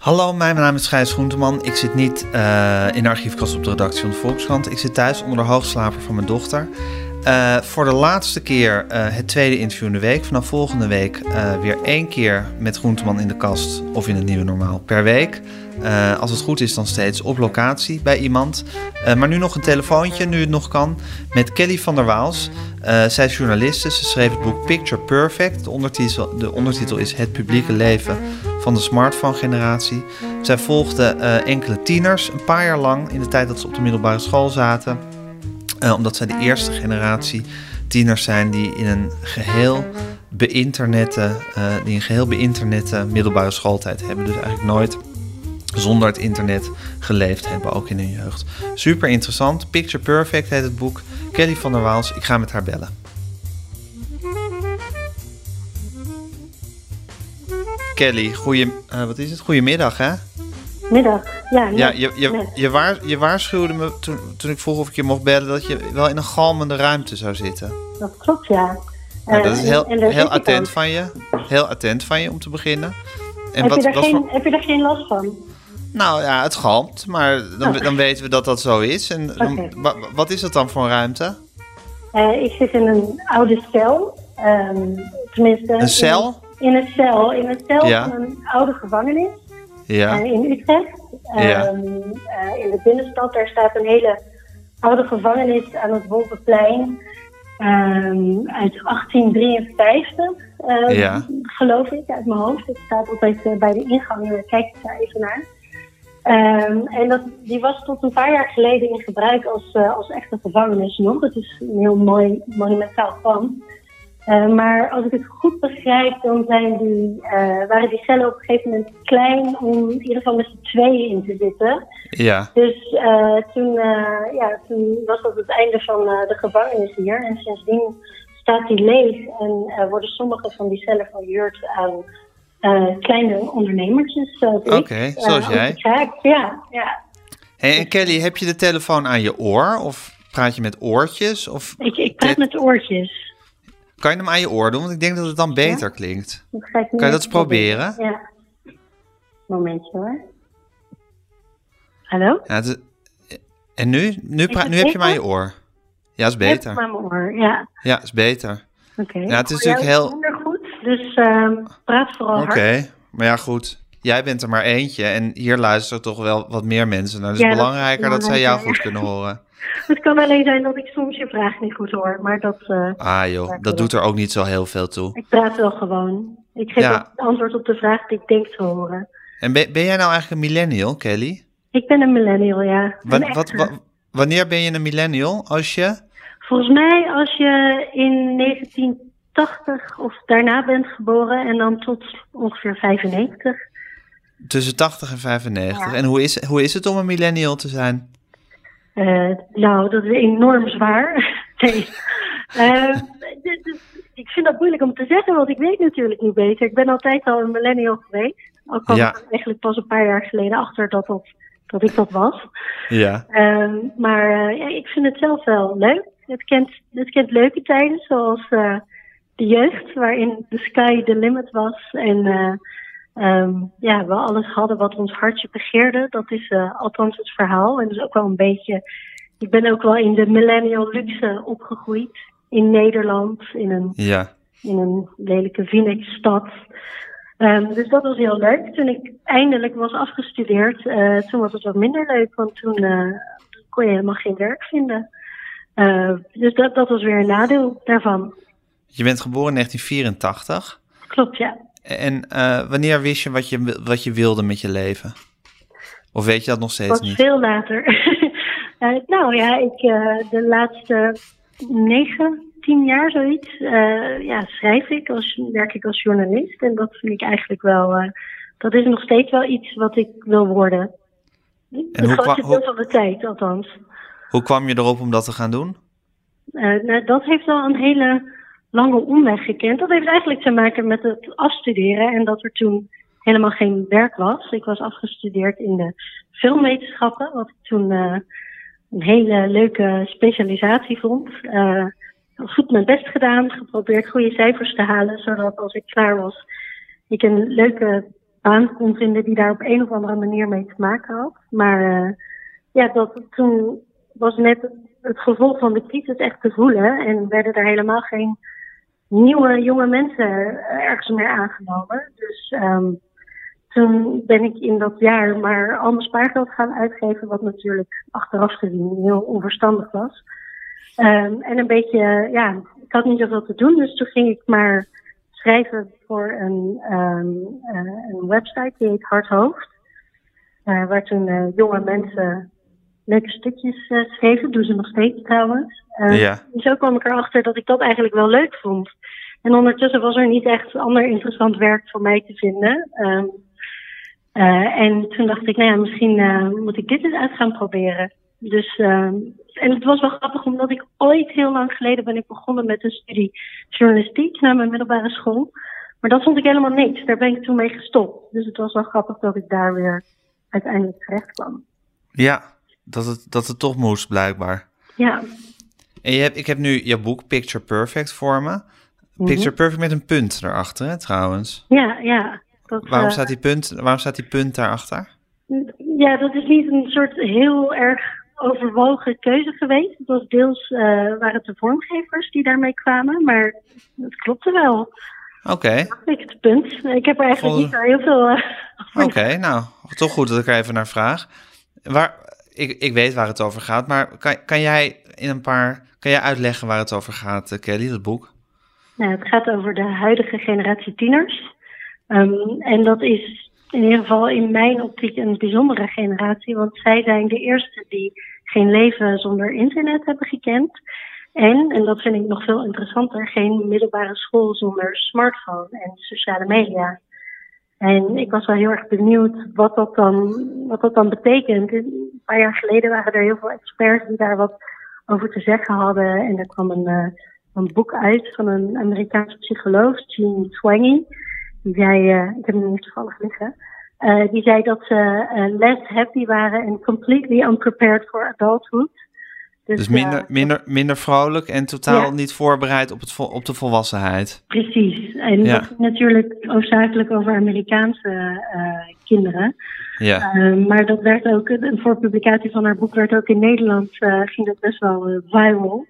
Hallo, mijn naam is Gijs Groenteman. Ik zit niet uh, in de archiefkast op de redactie van de Volkskrant. Ik zit thuis onder de hoogslaper van mijn dochter. Uh, voor de laatste keer uh, het tweede interview in de week. Vanaf volgende week weer één keer met Groenteman in de kast of in het nieuwe normaal per week. als het goed is, dan steeds op locatie bij iemand. maar nu nog een telefoontje, nu het nog kan, met Kelly van der Waals. zij is journaliste. Ze schreef het boek Picture Perfect. De de ondertitel is Het publieke leven van de smartphone-generatie. Zij volgde uh, enkele tieners een paar jaar lang in de tijd dat ze op de middelbare school zaten. Uh, omdat zij de eerste generatie tieners zijn die in een geheel beïnternette, uh, die een geheel beïnternette middelbare schooltijd hebben. Dus eigenlijk nooit zonder het internet geleefd hebben, ook in hun jeugd. Super interessant. Picture Perfect heet het boek. Kelly van der Waals, ik ga met haar bellen. Kelly, goeie, uh, wat is het? Goedemiddag, hè? Middag, ja. ja, je, je, je, waar, je waarschuwde me toen, toen ik vroeg of ik je mocht bellen dat je wel in een galmende ruimte zou zitten. Dat klopt, ja. Nou, dat is heel, heel attent van je. Heel attent van je om te beginnen. En heb, wat, je daar geen, heb je daar geen last van? Nou ja, het galmt, maar dan, dan weten we dat dat zo is. En dan, wat is dat dan voor een ruimte? Uh, ik zit in een oude cel. Um, tenminste. Een cel? In een cel, in een cel van een oude gevangenis ja. Uh, in Utrecht. Ja. Um, uh, in de binnenstad, daar staat een hele oude gevangenis aan het Wolkenplein um, uit 1853, uh, ja. geloof ik, uit mijn hoofd. Het staat altijd uh, bij de ingang, kijk ik daar even naar. Um, en dat, die was tot een paar jaar geleden in gebruik als, als echte gevangenis nog. Het is een heel mooi monumentaal pand. Uh, maar als ik het goed begrijp, dan zijn die, uh, waren die cellen op een gegeven moment klein om in ieder geval met z'n tweeën in te zitten. Ja. Dus uh, toen, ja, toen was dat het einde van de gevangenis hier. En sindsdien staat die leeg en worden sommige van die cellen verhuurd aan kleine ondernemertjes. Oké, okay, zoals jij. Ja, ja. Hey, en Kelly, heb je de telefoon aan je oor of praat je met oortjes? Of ik, ik praat met oortjes. Kan je hem aan je oor doen? Want ik denk dat het dan beter ja? klinkt. kan je dat eens proberen? Ja. Momentje hoor. Hallo? Ja, het, en nu? Nu, nu heb je hem aan je oor. Ja, is beter. Heb mijn oor, ja. Ja, is beter. Oké. Ja, het is natuurlijk heel... minder goed, dus uh, praat vooral. Oké, maar ja goed. Jij bent er maar eentje en hier luisteren toch wel wat meer mensen naar. Dus ja, is belangrijker dat, dat zij jou goed kunnen horen. Het kan alleen zijn dat ik soms je vraag niet goed hoor, maar dat... Uh, ah joh, dat doet er ook niet zo heel veel toe. Ik praat wel gewoon. Ik geef ja. het antwoord op de vraag die ik denk te horen. En ben, ben jij nou eigenlijk een millennial, Kelly? Ik ben een millennial, ja. Wat, wat, wat, wanneer ben je een millennial? Als je... Volgens mij als je in 1980 of daarna bent geboren en dan tot ongeveer 95. Tussen 80 en 95. Ja. En hoe is, hoe is het om een millennial te zijn? Uh, nou, dat is enorm zwaar. nee. Uh, ik vind dat moeilijk om te zeggen, want ik weet natuurlijk niet beter. Ik ben altijd al een millennial geweest. Al kwam ja. ik eigenlijk pas een paar jaar geleden achter dat, dat, dat ik dat was. Ja. Uh, maar ja, ik vind het zelf wel leuk. Het kent, het kent leuke tijden, zoals de jeugd, waarin de sky the limit was. En Um, ja, we alles hadden wat ons hartje begeerde. Dat is uh, althans het verhaal. En dus ook wel een beetje. Ik ben ook wel in de millennial luxe opgegroeid. In Nederland, in een, ja. in een lelijke Phoenix-stad. Um, dus dat was heel leuk. Toen ik eindelijk was afgestudeerd, uh, toen was het wat minder leuk. Want toen uh, kon je helemaal geen werk vinden. Uh, dus dat, dat was weer een nadeel daarvan. Je bent geboren in 1984. Klopt, ja. En uh, wanneer wist je wat, je wat je wilde met je leven? Of weet je dat nog steeds Wat niet? veel later. uh, nou ja, ik uh, de laatste negen, tien jaar zoiets, ja, schrijf ik, als, werk ik als journalist. En dat vind ik eigenlijk wel, dat is nog steeds wel iets wat ik wil worden. En hoe kwam- deel van de tijd, althans. Hoe kwam je erop om dat te gaan doen? nou, dat heeft wel een hele lange omweg gekend. Dat heeft eigenlijk te maken met het afstuderen en dat er toen helemaal geen werk was. Ik was afgestudeerd in de filmwetenschappen, wat ik toen uh, een hele leuke specialisatie vond. Uh, goed mijn best gedaan, geprobeerd goede cijfers te halen, zodat als ik klaar was, ik een leuke baan kon vinden die daar op een of andere manier mee te maken had. Maar uh, ja, dat, toen was net het gevolg van de crisis echt te voelen en werden er helemaal geen nieuwe jonge mensen ergens meer aangenomen. Dus um, toen ben ik in dat jaar maar al mijn spaargeld gaan uitgeven, wat natuurlijk achteraf gezien heel onverstandig was. Um, en een beetje, ja, ik had niet zoveel te doen, dus toen ging ik maar schrijven voor een, um, uh, een website die heet Hardhoofd. Uh, waar toen uh, jonge mensen leuke stukjes schreven, doen ze nog steeds trouwens. ja. Zo kwam ik erachter dat ik dat eigenlijk wel leuk vond. En ondertussen was er niet echt ander interessant werk voor mij te vinden. Um, en toen dacht ik, nou ja, misschien moet ik dit eens uit gaan proberen. Dus, uh, en het was wel grappig, omdat ik ooit heel lang geleden ben ik begonnen met een studie journalistiek na mijn middelbare school. Maar dat vond ik helemaal niks. Daar ben ik toen mee gestopt. Dus het was wel grappig dat ik daar weer uiteindelijk terecht kwam. Ja, dat het, dat het toch moest, blijkbaar. Ja. En je hebt, ik heb nu je boek Picture Perfect voor me. Picture Perfect met een punt erachter, hè, trouwens. Ja, ja. Dat, waarom, uh, staat die punt, waarom staat die punt daarachter? Ja, dat is niet een soort heel erg overwogen keuze geweest. Het was deels uh, waren het de vormgevers die daarmee kwamen, maar het klopte wel. Oké. Okay. Ik het punt. Ik heb er eigenlijk niet zo heel veel. Uh, Oké, okay, nou, toch goed dat ik er even naar vraag. Waar, ik, ik weet waar het over gaat, maar kan, kan jij in een paar. Kan jij uitleggen waar het over gaat, Kelly, dat boek? Nou, het gaat over de huidige generatie tieners. Um, en dat is in ieder geval in mijn optiek een bijzondere generatie, want zij zijn de eerste die geen leven zonder internet hebben gekend. En, en dat vind ik nog veel interessanter, geen middelbare school zonder smartphone en sociale media. En ik was wel heel erg benieuwd wat dat dan, wat dat dan betekent. Een paar jaar geleden waren er heel veel experts die daar wat over te zeggen hadden. En er kwam een, uh, een boek uit van een Amerikaanse psycholoog, Gene Twenge. Die zei, uh, ik heb hem niet toevallig liggen. Uh, die zei dat ze uh, less happy waren en completely unprepared for adulthood. Dus, dus minder, minder, minder vrolijk en totaal ja. niet voorbereid op, het op de volwassenheid. Precies. En ja. dat natuurlijk hoofdzakelijk over Amerikaanse kinderen. Ja. maar dat werd ook, voor publicatie van haar boek werd ook in Nederland, ging dat best wel viral.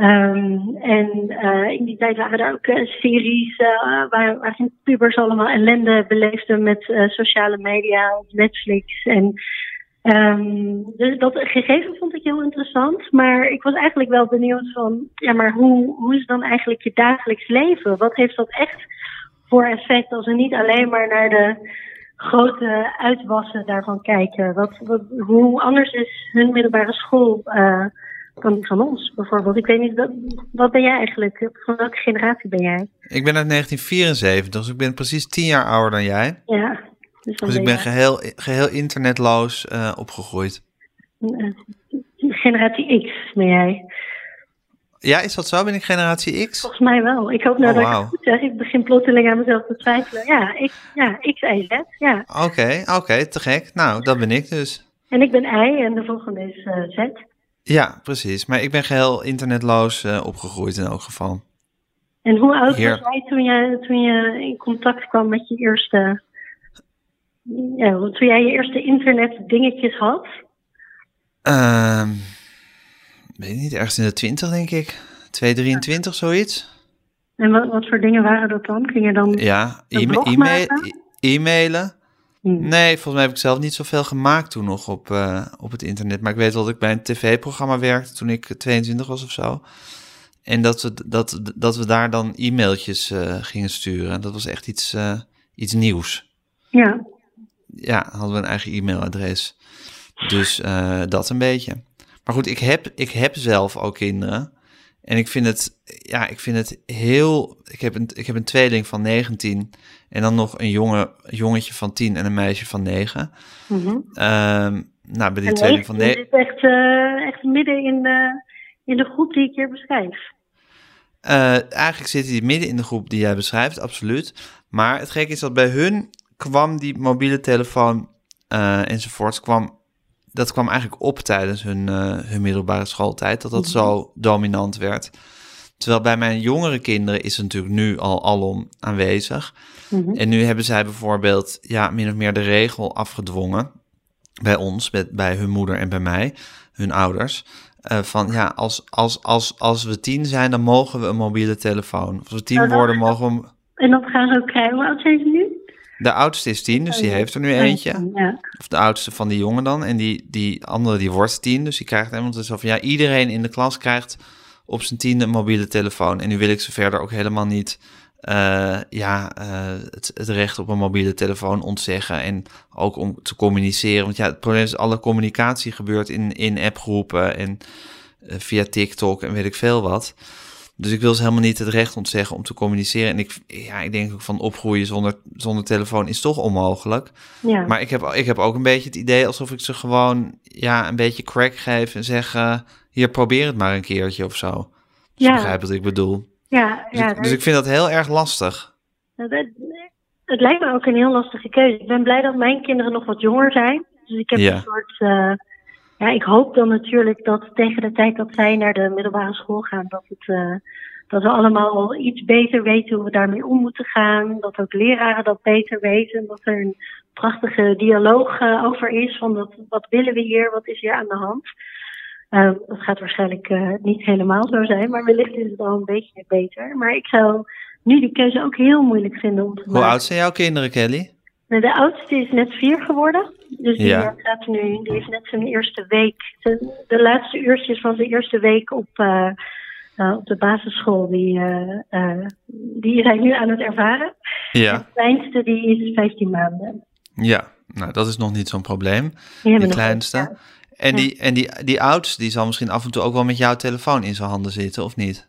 Um, en uh, in die tijd waren er ook uh, series uh, waar, waar pubers allemaal ellende beleefden met sociale media Netflix. En um, dus dat gegeven vond ik heel interessant. Maar ik was eigenlijk wel benieuwd van, ja, maar hoe, hoe is dan eigenlijk je dagelijks leven? Wat heeft dat echt voor effect als we niet alleen maar naar de grote uitwassen daarvan kijken? Wat, wat, hoe anders is hun middelbare school? Van die van ons bijvoorbeeld. Ik weet niet, wat, ben jij eigenlijk? Van welke generatie ben jij? Ik ben uit 1974, dus ik ben precies tien jaar ouder dan jij. Ja. Dus, dus ik ben geheel, geheel internetloos uh, opgegroeid. Generatie X ben jij. Ja, is dat zo? Ben ik generatie X? Volgens mij wel. Ik hoop nou oh, dat wow. ik het goed zeg. Ik begin plotseling aan mezelf te twijfelen. Ja, ik, ja X, Y, Z. Ja. Oké, okay, oké, okay, te gek. Nou, dat ben ik dus. En ik ben Y en de volgende is uh, Z. Ja, precies. Maar ik ben geheel internetloos uh, opgegroeid in elk geval. En hoe oud Heer... was jij toen, je toen je in contact kwam met je eerste... Ja, toen jij je eerste internet dingetjes had? Uh, weet ik niet, ergens in de twintig denk ik. 223, ja. zoiets. En wat, wat voor dingen waren dat dan? Ging je dan Ja, e-mail, e-mailen. Hmm. Nee, volgens mij heb ik zelf niet zoveel gemaakt toen nog op, uh, op het internet. Maar ik weet wel dat ik bij een tv-programma werkte toen ik 22 was of zo. En dat we, dat, dat we daar dan e-mailtjes uh, gingen sturen. Dat was echt iets, uh, iets nieuws. Ja. Ja, hadden we een eigen e-mailadres. Dus dat een beetje. Maar goed, ik heb, ik heb zelf ook kinderen. En ik vind het, ja, ik vind het heel. Ik heb een, ik heb een tweeling van 19 en dan nog een jonge, jongetje van 10 en een meisje van 9. Mm -hmm. um, nou, bij die en tweeling van 9. Het is echt, uh, echt midden in de, in de groep die ik hier beschrijf. Uh, eigenlijk zit hij midden in de groep die jij beschrijft, absoluut. Maar het gekke is dat bij hun kwam die mobiele telefoon uh, enzovoorts kwam dat kwam eigenlijk op tijdens hun, uh, hun middelbare schooltijd, dat dat mm -hmm. zo dominant werd. Terwijl bij mijn jongere kinderen is het natuurlijk nu al alom aanwezig. Mhm. En nu hebben zij bijvoorbeeld ja, min of meer de regel afgedwongen bij ons, bij, bij hun moeder en bij mij, hun ouders. eh, van ja, als, als, als, als we tien zijn, dan mogen we een mobiele telefoon. Als we tien worden, mogen we. En dat gaan ze ook krijgen. Hoe oud zijn ze nu? De oudste is tien, dus die heeft er nu eentje. Ja. Of de oudste van die jongen dan. En die, die andere die wordt tien, dus die krijgt hem. Want het is zo van ja, iedereen in de klas krijgt op zijn tiende een mobiele telefoon. En nu wil ik ze verder ook helemaal niet eh, ja, eh, het, het recht op een mobiele telefoon ontzeggen. En ook om te communiceren. Want ja, het probleem is alle communicatie gebeurt in, in appgroepen en eh, via TikTok en weet ik veel wat. Dus ik wil ze helemaal niet het recht ontzeggen om te communiceren. En ik, ja, ik denk ook van opgroeien zonder, zonder telefoon is toch onmogelijk. Ja. Maar ik heb, ik heb ook een beetje het idee alsof ik ze gewoon ja, een beetje crack geef en zeg: eh, hier, probeer het maar een keertje of zo. Dus Ja. begrijpt wat ik bedoel. ja, Dus, ja, ik, dus ik vind dat heel erg lastig. Het, het- lijkt me ook een heel lastige keuze. Ik ben blij dat mijn kinderen nog wat jonger zijn. Dus ik heb Ja. een soort. eh, ja, ik hoop dan natuurlijk dat tegen de tijd dat zij naar de middelbare school gaan, dat, het, eh, dat we allemaal al iets beter weten hoe we daarmee om moeten gaan. Dat ook leraren dat beter weten. Dat er een prachtige dialoog eh, over is. Van dat, wat willen we hier? Wat is hier aan de hand? Eh, dat gaat waarschijnlijk eh, niet helemaal zo zijn, maar wellicht is het al een beetje beter. Maar ik zou nu die keuze ook heel moeilijk vinden om te Hoe maken. oud zijn jouw kinderen, Kelly? Nou, de oudste is net vier geworden. Dus die, Ja. eh, gaat nu, die heeft net zijn eerste week. De, de laatste uurtjes van zijn eerste week op, eh, eh, op de basisschool, die, eh, die is hij nu aan het ervaren. Ja. De kleinste die is 15 maanden. Ja, nou dat is nog niet zo'n probleem. Die, hebben Die nog kleinste. ja. En, die, en die, die oudste, die zal misschien af en toe ook wel met jouw telefoon in zijn handen zitten, of niet?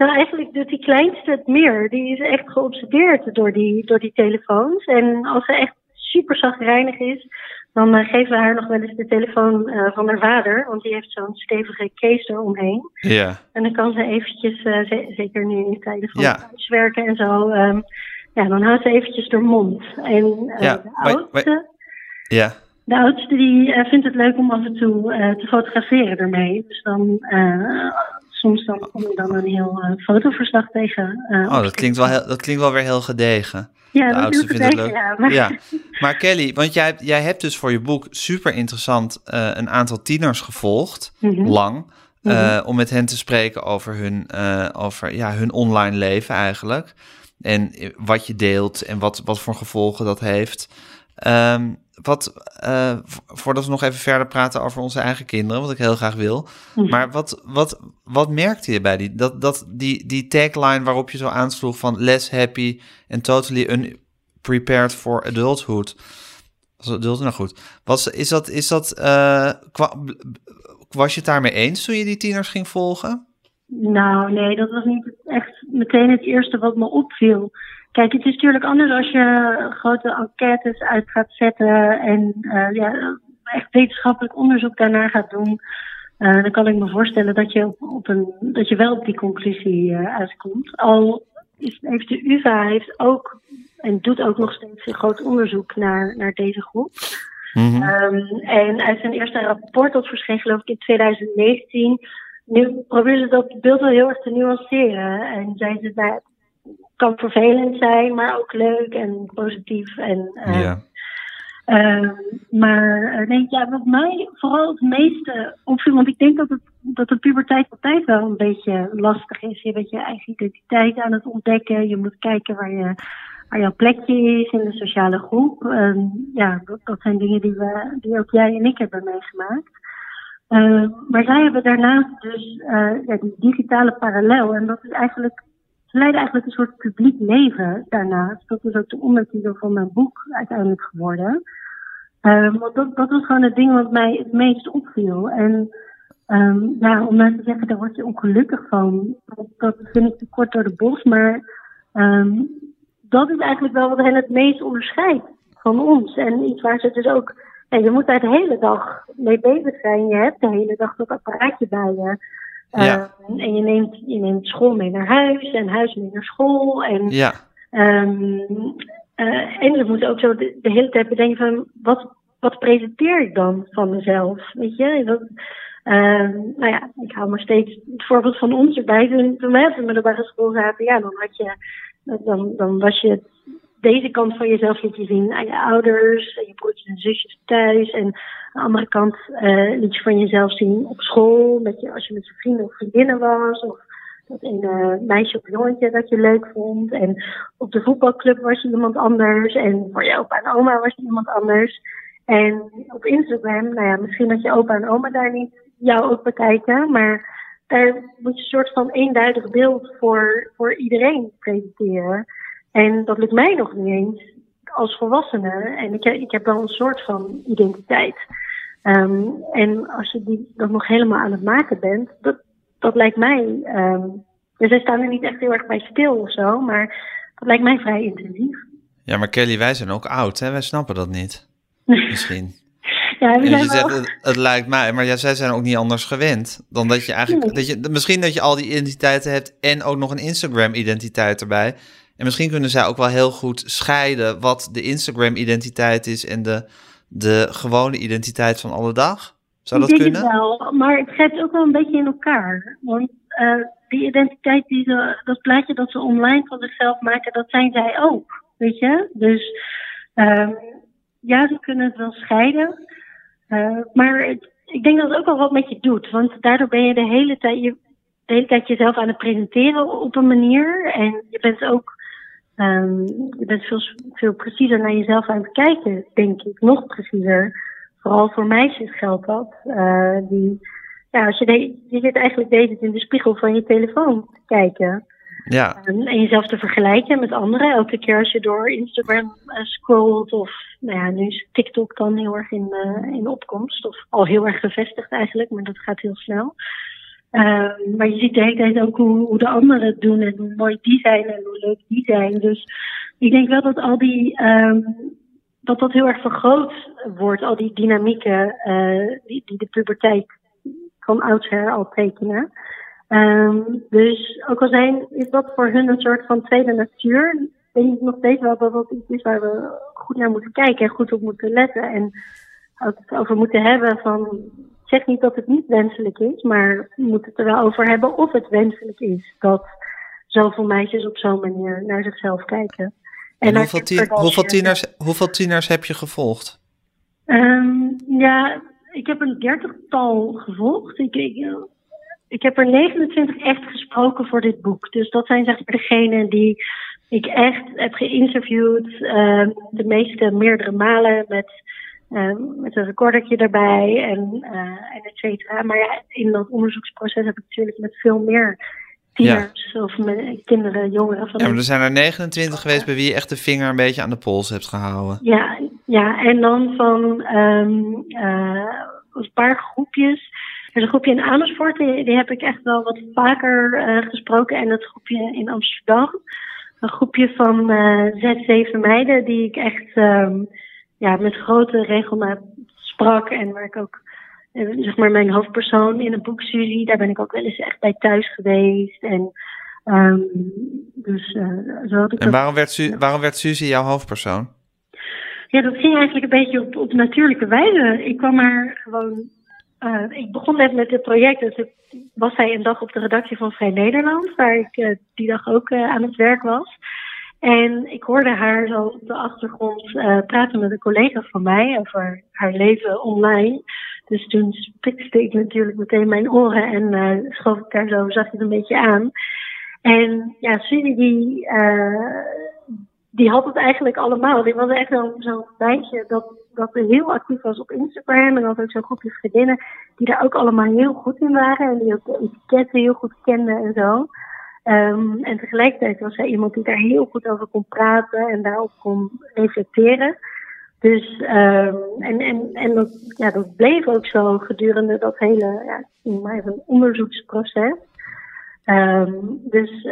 Nou, eigenlijk doet die kleinste het meer. Die is echt geobsedeerd door die, door die telefoons. En als ze echt super zagrijnig is, dan eh, geven we haar nog wel eens de telefoon eh, van haar vader. Want die heeft zo'n stevige case eromheen. Ja. En dan kan ze eventjes, eh, ze- zeker nu in tijden van Ja. thuiswerken en zo, ehm, ja, dan houdt ze eventjes de mond. En Ja, de, oudste, Ja. de oudste die vindt het leuk om af en toe te fotograferen ermee. Dus dan, soms dan kom je dan een heel eh, fotoverslag tegen. eh, Oh, dat klinkt, wel heel, dat klinkt wel weer heel gedegen. Ja, de dat oudste is vindt het leuk. Ja, maar, Ja, maar Kelly, want jij, jij hebt dus voor je boek super interessant eh, een aantal tieners gevolgd, Mhm. lang, eh, om met hen te spreken over hun, over, ja, hun online leven eigenlijk. En wat je deelt en wat, wat voor gevolgen dat heeft. Ehm, wat, eh, vo- voordat we nog even verder praten over onze eigen kinderen, wat ik heel graag wil. Mhm. Maar wat, wat, wat merkte je bij die, dat, dat, die, die tagline waarop je zo aansloeg van less happy and totally unprepared for adulthood? Was adult, nou goed. Was, is dat, is dat, eh, was je het daarmee eens toen je die tieners ging volgen? Nou, nee, dat was niet echt meteen het eerste wat me opviel. Kijk, het is natuurlijk anders als je grote enquêtes uit gaat zetten en eh, ja, echt wetenschappelijk onderzoek daarnaar gaat doen. Eh, dan kan ik me voorstellen dat je, op, op een, dat je wel op die conclusie eh, uitkomt. Al is, heeft de UvA heeft ook en doet ook nog steeds een groot onderzoek naar, naar deze groep. Mhm. Ehm, en uit zijn eerste rapport, dat verscheen geloof ik in 2019, nu proberen ze dat beeld wel heel erg te nuanceren. En zei ze, nou, het kan vervelend zijn, maar ook leuk en positief. En, eh, ja. Ehm, maar eh, nee, ja, wat mij vooral het meeste opviel, want ik denk dat, het, dat de puberteit altijd wel een beetje lastig is. Je bent je eigen identiteit aan het ontdekken. Je moet kijken waar, je, waar jouw plekje is in de sociale groep. Ja, dat, dat zijn dingen die, we, die ook jij en ik hebben meegemaakt. Ehm, maar zij hebben daarnaast dus eh, ja, die digitale parallel. En dat is eigenlijk ze leiden eigenlijk een soort publiek leven daarnaast. Dat is ook de ondertitel van mijn boek uiteindelijk geworden. Ehm, want dat, was gewoon het ding wat mij het meest opviel. En ehm, ja, om nou te zeggen, daar word je ongelukkig van. Dat, vind ik te kort door de bos. Maar ehm, dat is eigenlijk wel wat hen het meest onderscheidt van ons. En iets waar ze dus ook... Je moet daar de hele dag mee bezig zijn. Je hebt de hele dag dat apparaatje bij je. Ja. Ehm, en je neemt, je neemt school mee naar huis en huis mee naar school. En, Ja, eh, en je moet ook zo de, de hele tijd bedenken van wat, wat presenteer ik dan van mezelf? Weet je? Dat, Ehm, nou ja, ik hou maar steeds het voorbeeld van ons erbij. Toen, toen wij op de middelbare school zaten, ja, dan had je, dan, dan was je deze kant van jezelf liet je zien aan je ouders, je broertjes en zusjes thuis. En aan de andere kant uh, liet je van jezelf zien op school, met als je met je vrienden of vriendinnen was. Of dat een meisje of jongetje dat je leuk vond. En op de voetbalclub was je iemand anders. En voor je opa en oma was je iemand anders. En op Instagram, nou ja, misschien dat je opa en oma daar niet jou ook bekijken, maar daar moet je een soort van eenduidig beeld voor, voor iedereen presenteren. En dat lukt mij nog niet eens als volwassene. En ik, ik heb wel een soort van identiteit. Um, en als je die dat nog helemaal aan het maken bent, dat, dat lijkt mij. Um, dus zij staan er niet echt heel erg bij stil of zo, maar dat lijkt mij vrij intensief. Ja, maar Kelly, wij zijn ook oud, hè? Wij snappen dat niet. Misschien. ja, we je zegt, het, het, lijkt mij, maar ja, zij zijn ook niet anders gewend dan dat je eigenlijk. Dat je, misschien dat je al die identiteiten hebt en ook nog een Instagram-identiteit erbij. En misschien kunnen zij ook wel heel goed scheiden wat de Instagram-identiteit is en de, de gewone identiteit van alle dag. Zou dat ik kunnen? Het wel, maar het gaat ook wel een beetje in elkaar. Want uh, die identiteit, die ze, dat plaatje dat ze online van zichzelf maken, dat zijn zij ook. Weet je? Dus uh, ja, ze kunnen het wel scheiden. Uh, maar het, ik denk dat het ook wel wat met je doet. Want daardoor ben je de hele tijd, je, de hele tijd jezelf aan het presenteren op een manier. En je bent ook Um, je bent veel, veel preciezer naar jezelf aan het kijken, denk ik. Nog preciezer. Vooral voor meisjes geldt dat. Uh, die, ja, als je, de, je zit eigenlijk deze in de spiegel van je telefoon te kijken. Ja. Um, en jezelf te vergelijken met anderen. Elke keer als je door Instagram uh, scrolt of, nou ja, nu is TikTok dan heel erg in, uh, in opkomst. Of al heel erg gevestigd eigenlijk, maar dat gaat heel snel. Uh, maar je ziet de hele tijd ook hoe, hoe de anderen het doen en hoe mooi die zijn en hoe leuk die zijn. Dus ik denk wel dat al die, um, dat dat heel erg vergroot wordt, al die dynamieken uh, die, de puberteit van oudsher al tekenen. Um, dus ook al zijn, is dat voor hun een soort van tweede natuur, denk ik nog steeds wel dat dat iets is waar we goed naar moeten kijken en goed op moeten letten. En ook over moeten hebben van zeg niet dat het niet wenselijk is, maar we moeten het er wel over hebben of het wenselijk is dat zoveel meisjes op zo'n manier naar zichzelf kijken. En, en hoeveel, tien, hoeveel, tieners, hoeveel tieners heb je gevolgd? Um, ja, ik heb een dertigtal gevolgd. Ik, ik, ik heb er 29 echt gesproken voor dit boek. Dus dat zijn zeg maar degenen die ik echt heb geïnterviewd. Uh, de meeste meerdere malen met Um, met een recordertje erbij en, uh, en et cetera. Maar ja, in dat onderzoeksproces heb ik natuurlijk met veel meer tieners ja. of met kinderen, jongeren. Van ja, maar er zijn er 29 geweest bij wie je echt de vinger een beetje aan de pols hebt gehouden. Ja, ja en dan van um, uh, een paar groepjes. Er is een groepje in Amersfoort, die, die heb ik echt wel wat vaker uh, gesproken. En het groepje in Amsterdam. Een groepje van zes, zeven meiden die ik echt... Um, ja, met grote regelmaat sprak en waar ik ook, zeg maar, mijn hoofdpersoon in het boek Suzy, daar ben ik ook wel eens echt bij thuis geweest. En, um, dus, uh, zo had ik en waarom, werd Su waarom werd Suzy jouw hoofdpersoon? Ja, dat ging eigenlijk een beetje op, op natuurlijke wijze. Ik kwam maar gewoon. Uh, ik begon net met dit project. Dus was zij een dag op de redactie van Vrij Nederland, waar ik uh, die dag ook aan het werk was. En ik hoorde haar zo op de achtergrond uh, praten met een collega van mij over haar leven online. Dus toen spitste ik natuurlijk meteen mijn oren en uh, schoof ik daar zo zachtjes een beetje aan. En ja, Suzy die, uh, die had het eigenlijk allemaal. Die was echt zo'n zo meisje dat, dat heel actief was op Instagram. En had ook zo'n groepje vriendinnen die daar ook allemaal heel goed in waren. En die ook de etiketten heel goed kenden en zo. Um, en tegelijkertijd was hij iemand die daar heel goed over kon praten en daarop kon reflecteren. Dus, um, en, en, en dat, ja, dat bleef ook zo gedurende dat hele, ja, even onderzoeksproces. Um, dus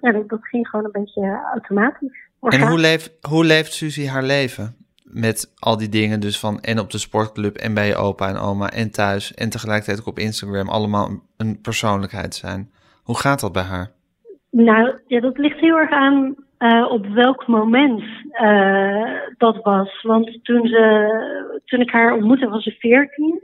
ja, dat, dat, ging gewoon een beetje automatisch. En hoe leeft, hoe leeft Suzy haar leven? Met al die dingen dus van en op de sportclub en bij je opa en oma en thuis en tegelijkertijd ook op Instagram allemaal een persoonlijkheid zijn. Hoe gaat dat bij haar? Nou, ja, dat ligt heel erg aan uh, op welk moment uh, dat was. Want toen, ze, toen ik haar ontmoette was ze 14.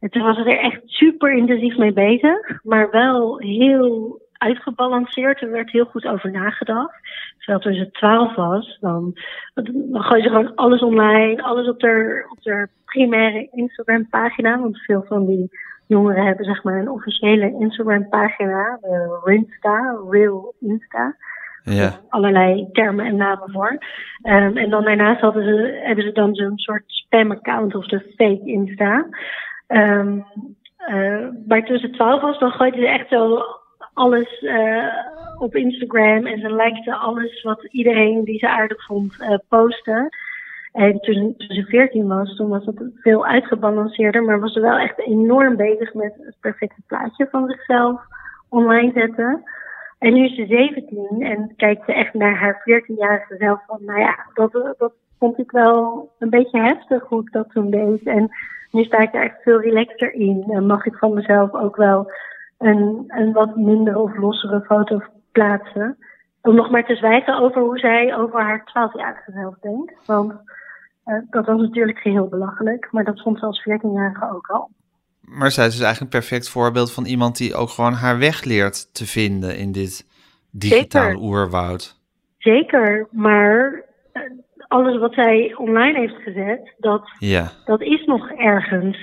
En toen was ze er echt super intensief mee bezig, maar wel heel uitgebalanceerd. Er werd heel goed over nagedacht. Terwijl toen ze twaalf was, dan, dan gooi ze gewoon alles online, alles op haar, op haar primaire Instagram pagina. Want veel van die jongeren hebben zeg maar een officiële Instagram pagina, de Rinsta, Real Insta. Ja. Allerlei termen en namen voor. Um, en dan daarnaast hadden ze, hebben ze dan zo'n soort spam-account of de fake Insta. Um, uh, maar toen ze twaalf was, dan gooide ze echt zo alles uh, op Instagram. En ze likte alles wat iedereen die ze aardig vond uh, posten. En toen, ze 14 was, toen was het veel uitgebalanceerder, maar was ze wel echt enorm bezig met het perfecte plaatje van zichzelf online zetten. En nu is ze 17 en kijkt ze echt naar haar 14-jarige zelf van, nou ja, dat, dat vond ik wel een beetje heftig hoe ik dat toen deed. En nu sta ik er echt veel relaxter in en mag ik van mezelf ook wel een, een wat minder of lossere foto plaatsen. Om nog maar te zwijgen over hoe zij over haar 12-jarige zelf denkt. Want dat was natuurlijk geheel belachelijk, maar dat vond ze als 14-jarige ook al. Maar zij is dus eigenlijk een perfect voorbeeld van iemand die ook gewoon haar weg leert te vinden in dit digitaal Zeker. oerwoud. Zeker, maar uh, alles wat zij online heeft gezet, dat, Ja. dat is nog ergens.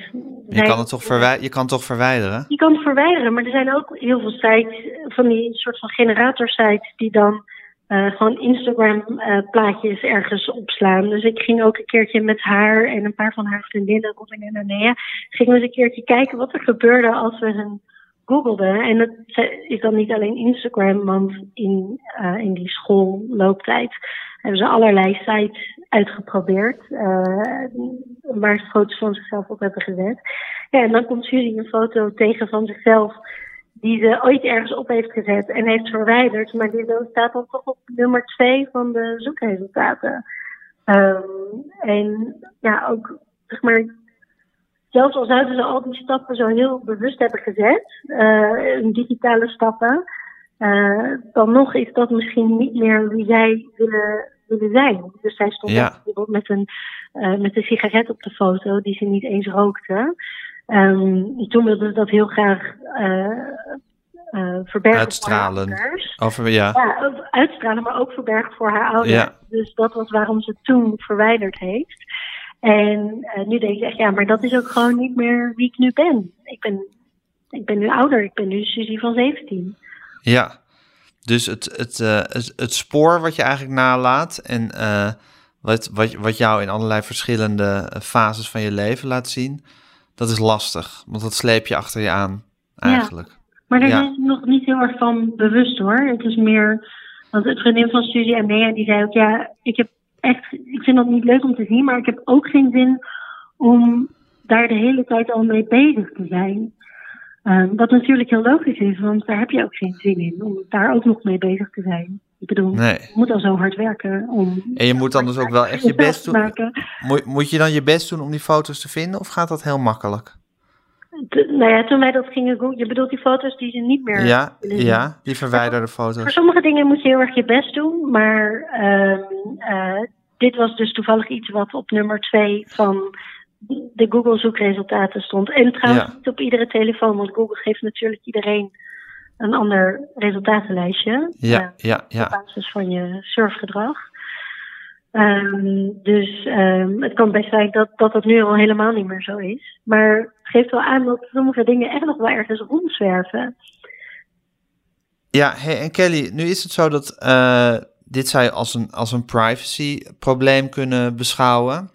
Je Zij- kan het toch, verwij je kan het toch verwijderen? Je kan het verwijderen, maar er zijn ook heel veel sites, van die soort van generatorsites, die dan eh, gewoon Instagram-plaatjes ergens opslaan. Dus ik ging ook een keertje met haar en een paar van haar vriendinnen, Robin en Anea, gingen we eens een keertje kijken wat er gebeurde als we hen googelden. En dat is dan niet alleen Instagram, want in, eh, in die schoollooptijd hebben ze allerlei sites uitgeprobeerd, eh, waar ze foto's van zichzelf op hebben gezet. Ja, en dan komt Suzy een foto tegen van zichzelf die ze ooit ergens op heeft gezet en heeft verwijderd, maar die staat dan toch op nummer twee van de zoekresultaten. Ehm, en ja, ook zeg maar, zelfs al zouden ze al die stappen zo heel bewust hebben gezet, eh, digitale stappen, eh, dan nog is dat misschien niet meer wie zij willen, willen zijn. Dus zij stond Ja. bijvoorbeeld met een, eh, met een sigaret op de foto die ze niet eens rookte. Ehm, toen wilde ze dat heel graag eh, eh, verbergen Uitstralen. voor haar ouders. Ja. Uitstralen, maar ook verbergen voor haar ouders. Ja. Dus dat was waarom ze toen verwijderd heeft. En eh, nu denk ik echt, ja, maar dat is ook gewoon niet meer wie ik nu ben. Ik ben, ik ben nu ouder, ik ben nu Suzy van 17. Ja, dus het, het, het, het spoor wat je eigenlijk nalaat en wat, wat, wat jou in allerlei verschillende fases van je leven laat zien, dat is lastig, want dat sleep je achter je aan eigenlijk. Maar daar Ja. ben ik nog niet heel erg van bewust hoor. Het is meer, want het vriendin van Suzy en Nea die zei ook, ja, ik heb echt, ik vind dat niet leuk om te zien, maar ik heb ook geen zin om daar de hele tijd al mee bezig te zijn. Ehm, wat natuurlijk heel logisch is, want daar heb je ook geen zin in om daar ook nog mee bezig te zijn. Ik bedoel, Nee. je moet al zo hard werken om. En je moet dan dus ook wel echt je best doen. Moet, moet je dan je best doen om die foto's te vinden of gaat dat heel makkelijk? Nou ja, toen wij dat gingen doen, je bedoelt die foto's die ze niet meer. Ja, willen ja, die verwijderde Voor foto's. sommige dingen moet je heel erg je best doen, maar ehm, eh, dit was dus toevallig iets wat op nummer twee van de Google zoekresultaten stond. En trouwens Ja. niet op iedere telefoon, want Google geeft natuurlijk iedereen een ander resultatenlijstje. Ja, eh, ja, op basis van je surfgedrag. Ehm, dus ehm, het kan best zijn dat, dat dat nu al helemaal niet meer zo is. Maar het geeft wel aan dat sommige dingen echt nog wel ergens rondzwerven. Ja, hey, en Kelly, nu is het zo dat eh, dit zou je als een, als een privacy-probleem kunnen beschouwen.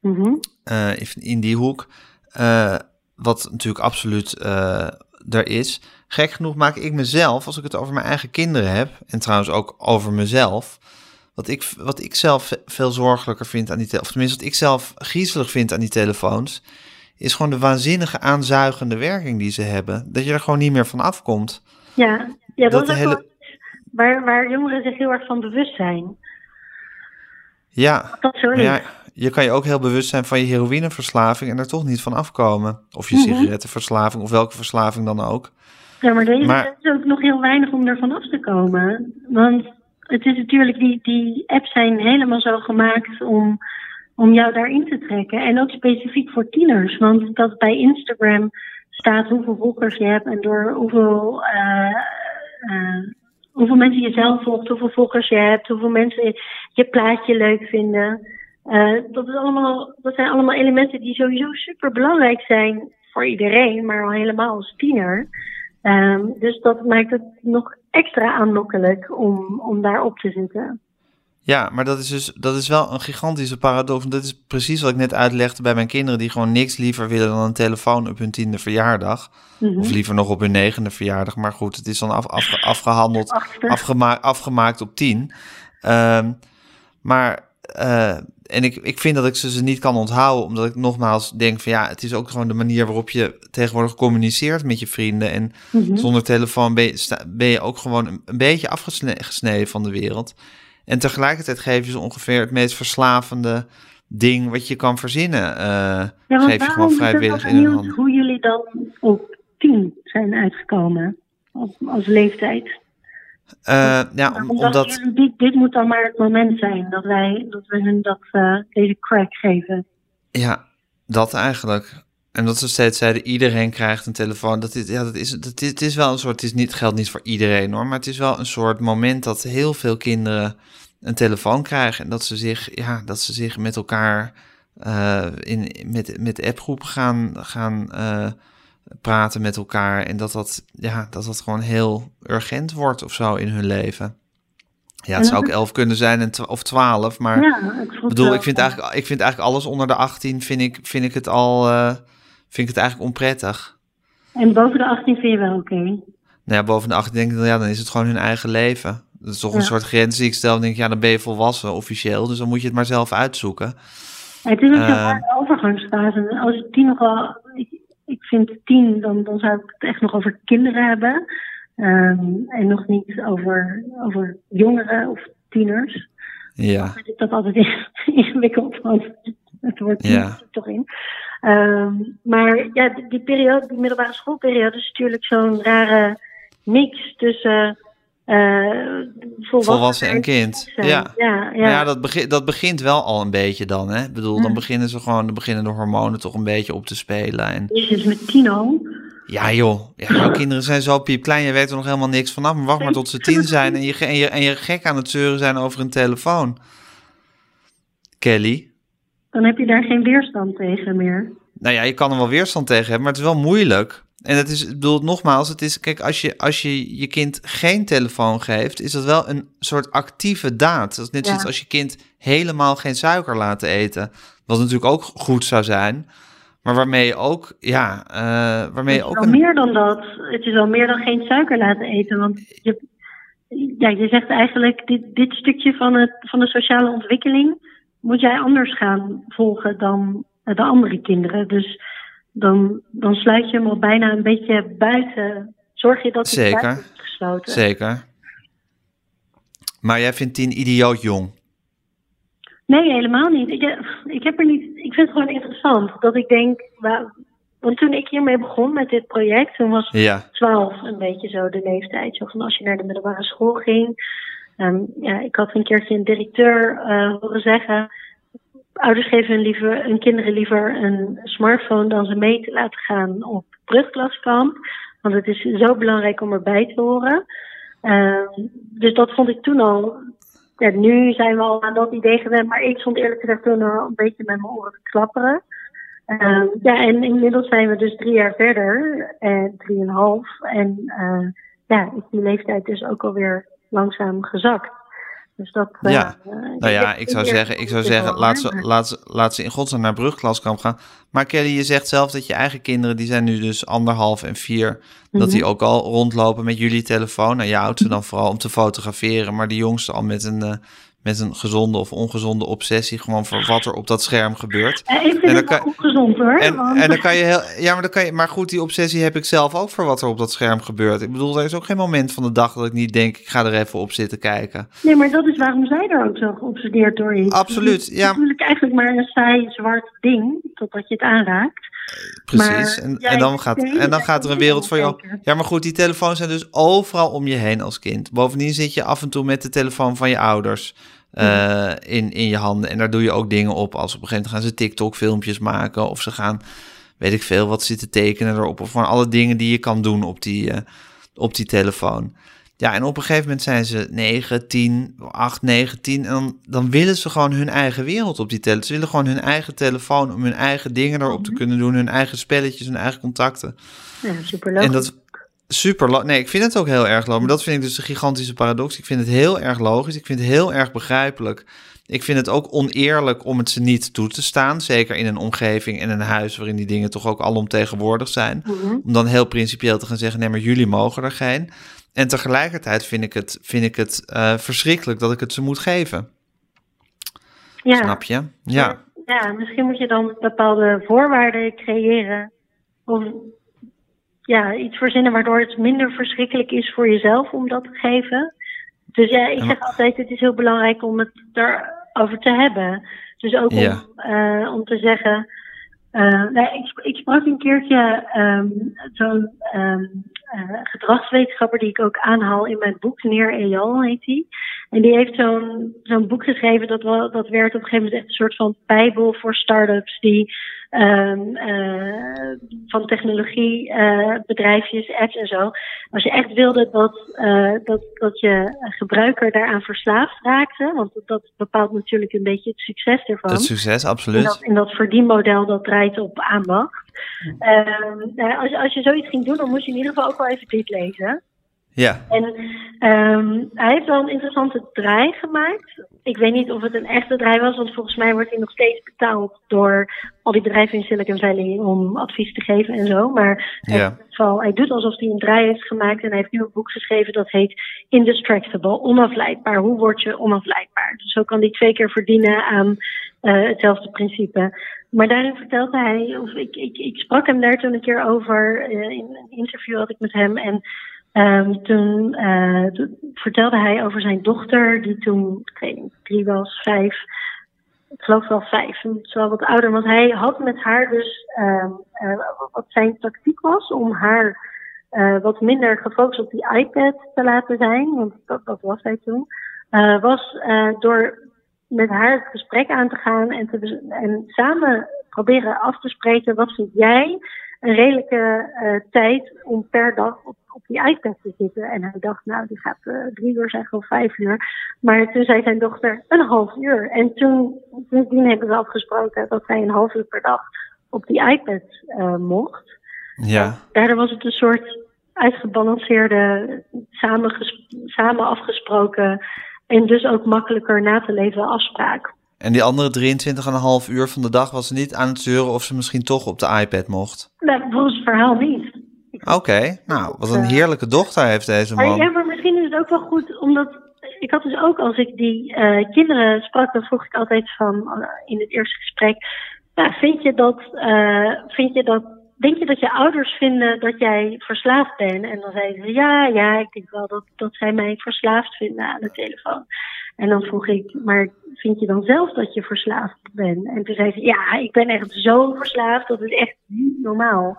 Mhm. eh, in, in die hoek. eh, wat natuurlijk absoluut er is. Gek genoeg maak ik mezelf, als ik het over mijn eigen kinderen heb, en trouwens ook over mezelf, wat ik, wat ik zelf ve- veel zorgelijker vind aan die telefoons, of tenminste wat ik zelf griezelig vind aan die telefoons, is gewoon de waanzinnige aanzuigende werking die ze hebben. Dat je er gewoon niet meer van afkomt. Ja, ja dat, Dat is hele- waar, waar jongeren zich heel erg van bewust zijn. Ja, Dat ja, je kan je ook heel bewust zijn van je heroïneverslaving en er toch niet van afkomen. Of je Mhm. sigarettenverslaving, of welke verslaving dan ook. Ja, maar er is, Maar- is ook nog heel weinig om ervan af te komen. Want het is natuurlijk, die, die apps zijn helemaal zo gemaakt om, om jou daarin te trekken. En ook specifiek voor tieners. Want dat bij Instagram staat hoeveel volgers je hebt en door hoeveel, uh, uh, hoeveel mensen je zelf volgt, hoeveel volgers je hebt, hoeveel mensen je plaatje leuk vinden. Uh, dat, is allemaal, dat zijn allemaal elementen die sowieso super belangrijk zijn voor iedereen, maar al helemaal als tiener. Um, dus dat maakt het nog extra aanlokkelijk om, om daarop te zitten. Ja, maar dat is dus dat is wel een gigantische paradox. Dat is precies wat ik net uitlegde bij mijn kinderen, die gewoon niks liever willen dan een telefoon op hun tiende verjaardag. Mm -hmm. Of liever nog op hun negende verjaardag. Maar goed, het is dan af, af, afgehandeld, afgemaakt, afgemaakt op tien. Um, maar, uh, en ik, ik vind dat ik ze, ze niet kan onthouden, omdat ik nogmaals denk van ja, het is ook gewoon de manier waarop je tegenwoordig communiceert met je vrienden. En mm -hmm. zonder telefoon ben je, ben je ook gewoon een, een beetje afgesneden van de wereld. En tegelijkertijd geef je ze ongeveer het meest verslavende ding wat je kan verzinnen. Uh, ja, geef je gewoon vrijwillig in hun handen. Hoe jullie dan op tien zijn uitgekomen als, als leeftijd? Uh, ja, om, omdat... Dit, dit, moet dan maar het moment zijn dat wij dat we hun dat, uh, deze crack geven. Ja, dat eigenlijk. En dat ze steeds zeiden, iedereen krijgt een telefoon. Dat is, ja, dat is, dat is, het is wel een soort, het is niet, geldt niet voor iedereen hoor, maar het is wel een soort moment dat heel veel kinderen een telefoon krijgen. En dat ze zich, ja, dat ze zich met elkaar uh, in, met, met appgroepen gaan, gaan praten met elkaar. En dat dat, ja, dat dat gewoon heel urgent wordt of zo in hun leven. Ja, het zou ook elf kunnen zijn en of twaalf, maar ja, ik bedoel, ik vind eigenlijk, ik vind eigenlijk alles onder de 18 vind ik, vind ik het al, uh, vind ik het eigenlijk onprettig. En boven de 18 vind je wel oké? Okay. Nou ja, boven de 18 denk ik, ja, dan is het gewoon hun eigen leven. Dat is toch een soort grens die ik stel. Dan denk ik, ja, dan ben je volwassen officieel. Dus dan moet je het maar zelf uitzoeken. Het is ook uh, een overgangsfase. Als nogal... Ik, ik vind tien, dan, dan zou ik het echt nog over kinderen hebben. Um, en nog niet over, over jongeren of tieners. Ja. Vind ik dat altijd ingewikkeld, want het wordt ja. toch in. Um, maar ja, die, die, periode, die middelbare schoolperiode is natuurlijk zo'n rare mix tussen volwassen, volwassen, en kind. Ja. Ja, ja. ja dat, begint, dat begint wel al een beetje dan. Hè? Ik bedoel, dan beginnen ze gewoon, dan beginnen de hormonen toch een beetje op te spelen. En... Dus met Tino. Ja joh, ja, jouw kinderen zijn zo piepklein, je weet er nog helemaal niks vanaf. Maar wacht maar tot ze tien zijn en je, en, je, en je gek aan het zeuren zijn over een telefoon. Kelly? Dan heb je daar geen weerstand tegen meer. Nou ja, je kan er wel weerstand tegen hebben, maar het is wel moeilijk. En het is, ik bedoel, nogmaals, het is, kijk, als je, als je je kind geen telefoon geeft, is dat wel een soort actieve daad. Dat is net ja. zoals als je kind helemaal geen suiker laten eten. Wat natuurlijk ook goed zou zijn. Maar waarmee je ook, ja, uh, waarmee je ook. Het is wel meer dan dat. Het is wel meer dan geen suiker laten eten. Want je, ja, je zegt eigenlijk, dit, dit stukje van, het, van de sociale ontwikkeling moet jij anders gaan volgen dan de andere kinderen. Dus dan, dan sluit je hem al bijna een beetje buiten. Zorg je dat hij Zeker. buiten is gesloten. Zeker. Maar jij vindt tien idioot jong? Nee, helemaal niet. Ik, ik, heb er niet. Ik vind het gewoon interessant dat ik denk. Want toen ik hiermee begon met dit project, toen was ja. 12 een beetje zo de leeftijd. Zo van als je naar de middelbare school ging. Um, ja, ik had een keertje een directeur uh, horen zeggen ouders geven hun, liever, kinderen liever een smartphone dan ze mee te laten gaan op brugklaskamp. Want het is zo belangrijk om erbij te horen. Uh, dus dat vond ik toen al. Ja, nu zijn we al aan dat idee gewend, maar ik stond eerlijk gezegd toen al een beetje met mijn oren te klapperen. Uh, ja, en inmiddels zijn we dus drie jaar verder, en drieënhalf. En uh, ja, is die leeftijd dus ook alweer langzaam gezakt. Dus dat, ja, uh, nou ja, ik zou zeggen, ik zou zeggen laat, ze, laat, ze, laat ze in godsnaam naar brugklaskamp gaan. Maar Kelly, je zegt zelf dat je eigen kinderen, die zijn nu dus anderhalf en vier, mm -hmm. dat die ook al rondlopen met jullie telefoon. Nou, je houdt ze dan vooral om te fotograferen, maar de jongste al met een, uh, met een gezonde of ongezonde obsessie, gewoon voor wat er op dat scherm gebeurt. Uh, ik vind en dan kan, ongezond hoor. En, want... en dan kan je heel, ja, maar dan kan je, maar goed, die obsessie heb ik zelf ook voor wat er op dat scherm gebeurt. Ik bedoel, er is ook geen moment van de dag dat ik niet denk, ik ga er even op zitten kijken. Nee, maar dat is waarom zij er ook zo geobsedeerd door is. Absoluut, ja. Het is natuurlijk eigenlijk maar een saai zwart ding, totdat je het aanraakt. Precies, maar, en, ja, en, dan gaat, en dan gaat er een wereld voor jou. Ja, maar goed, die telefoons zijn dus overal om je heen als kind. Bovendien zit je af en toe met de telefoon van je ouders. uh, in, in je handen. En daar doe je ook dingen op. Als op een gegeven moment gaan ze TikTok-filmpjes maken. Of ze gaan, weet ik veel, wat zitten tekenen erop. Of van alle dingen die je kan doen op die, uh, op die telefoon. Ja, en op een gegeven moment zijn ze 9, 10, 8, 9, 10. En dan, dan willen ze gewoon hun eigen wereld op die telefoon. Ze willen gewoon hun eigen telefoon om hun eigen dingen erop te kunnen doen. Hun eigen spelletjes, hun eigen contacten. Ja, super logisch. En dat, super Nee, ik vind het ook heel erg logisch. Maar dat vind ik dus een gigantische paradox. Ik vind het heel erg logisch. Ik vind het heel erg begrijpelijk. Ik vind het ook oneerlijk om het ze niet toe te staan. Zeker in een omgeving en een huis waarin die dingen toch ook alomtegenwoordig zijn. Om dan heel principieel te gaan zeggen: nee, maar jullie mogen er geen. En tegelijkertijd vind ik het, vind ik het uh, verschrikkelijk dat ik het ze moet geven. Ja. Snap je? Ja. Ja, misschien moet je dan bepaalde voorwaarden creëren. Of ja, iets verzinnen waardoor het minder verschrikkelijk is voor jezelf om dat te geven. Dus ja, ik zeg altijd, het is heel belangrijk om het erover te hebben. Dus ook om, uh, om te zeggen, uh, nee, ik, ik, sprak een keertje um, zo'n um, uh, gedragswetenschapper die ik ook aanhaal in mijn boek, Neer Eyal heet hij. En die heeft zo'n zo'n boek geschreven dat, wel, dat werd op een gegeven moment echt een soort van bijbel voor start-ups die um, uh, van technologie, uh, bedrijfjes, apps en zo. Als je echt wilde dat, uh, dat, dat je gebruiker daaraan verslaafd raakte, want dat bepaalt natuurlijk een beetje het succes ervan. Het succes, absoluut. In dat, in dat verdienmodel dat draait op aandacht. Um, als, als je zoiets ging doen, dan moest je in ieder geval ook wel even dit lezen. Ja. En um, hij heeft wel een interessante draai gemaakt. Ik weet niet of het een echte draai was, want volgens mij wordt hij nog steeds betaald door al die bedrijven in Silicon Valley om advies te geven en zo. Maar ja. hij, hij doet alsof hij een draai heeft gemaakt en hij heeft nu een boek geschreven dat heet Indistractable, onafleidbaar. Hoe word je onafleidbaar? Dus zo kan hij twee keer verdienen aan uh, hetzelfde principe. Maar daarin vertelde hij, of ik, ik, ik sprak hem daar toen een keer over, uh, in een interview had ik met hem en Um, toen, uh, vertelde hij over zijn dochter, die toen, ik weet niet, drie was, vijf. Ik geloof wel vijf, zo wat ouder. Want hij had met haar dus, um, wat zijn tactiek was, om haar uh, wat minder gefocust op die iPad te laten zijn. Want dat, dat was hij toen. was door met haar het gesprek aan te gaan en, te, en samen proberen af te spreken. Wat vind jij een redelijke tijd om per dag op die iPad te zitten. En hij dacht, nou, die gaat uh, drie uur zeggen of vijf uur. Maar toen zei zijn dochter een half uur. En toen, toen hebben we afgesproken dat hij een half uur per dag op die iPad uh, mocht. Ja. Daardoor was het een soort uitgebalanceerde, samen, samen afgesproken en dus ook makkelijker na te leven afspraak. En die andere 23,5 uur van de dag was ze niet aan het zeuren of ze misschien toch op de iPad mocht? Nee, volgens het verhaal niet. Oké, okay. nou, wat een heerlijke dochter heeft deze man. Ja, maar misschien is het ook wel goed, omdat ik had dus ook als ik die uh, kinderen sprak, dan vroeg ik altijd van uh, in het eerste gesprek, nou, vind je dat, uh, vind je dat, denk je dat je ouders vinden dat jij verslaafd bent? En dan zeiden ze, ja, ja, ik denk wel dat, dat zij mij verslaafd vinden aan de telefoon. En dan vroeg ik, maar vind je dan zelf dat je verslaafd bent? En toen zei ze, ja, ik ben echt zo verslaafd, dat is echt niet normaal.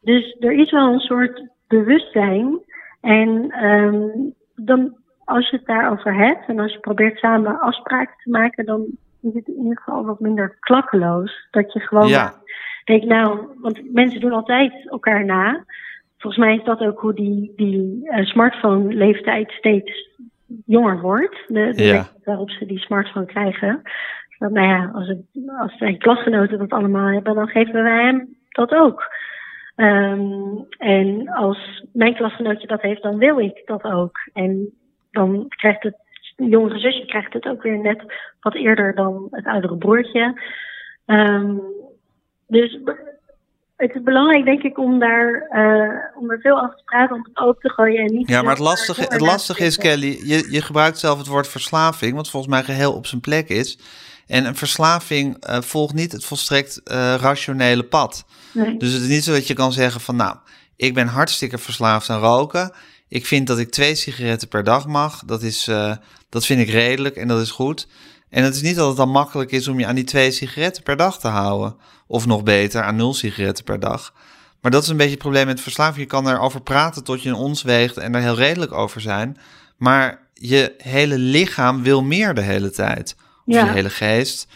Dus er is wel een soort bewustzijn. En um, dan, als je het daarover hebt en als je probeert samen afspraken te maken, dan is het in ieder geval wat minder klakkeloos. Dat je gewoon ja. denkt, nou, want mensen doen altijd elkaar na. Volgens mij is dat ook hoe die, die uh, smartphone-leeftijd steeds jonger wordt. De, de ja. waarop ze die smartphone krijgen. Dat, nou ja, als, het, als zijn klasgenoten dat allemaal hebben, dan geven wij hem dat ook. Um, en als mijn klasgenootje dat heeft, dan wil ik dat ook. En dan krijgt het jongere zusje krijgt het ook weer net wat eerder dan het oudere broertje. Um, dus het is belangrijk, denk ik, om daar, uh, om er veel over te praten, om het open te gooien. En niet ja, maar het lastige, het lastige is, Kelly, je, je gebruikt zelf het woord verslaving, wat volgens mij geheel op zijn plek is. En een verslaving uh, volgt niet het volstrekt uh, rationele pad. Nee. Dus het is niet zo dat je kan zeggen van, nou, ik ben hartstikke verslaafd aan roken. Ik vind dat ik twee sigaretten per dag mag. Dat, is, uh, dat vind ik redelijk en dat is goed. En het is niet dat het dan makkelijk is om je aan die twee sigaretten per dag te houden. Of nog beter, aan nul sigaretten per dag. Maar dat is een beetje het probleem met verslaving. Je kan erover praten tot je een ons weegt en er heel redelijk over zijn. Maar je hele lichaam wil meer de hele tijd. Of Ja. je hele geest.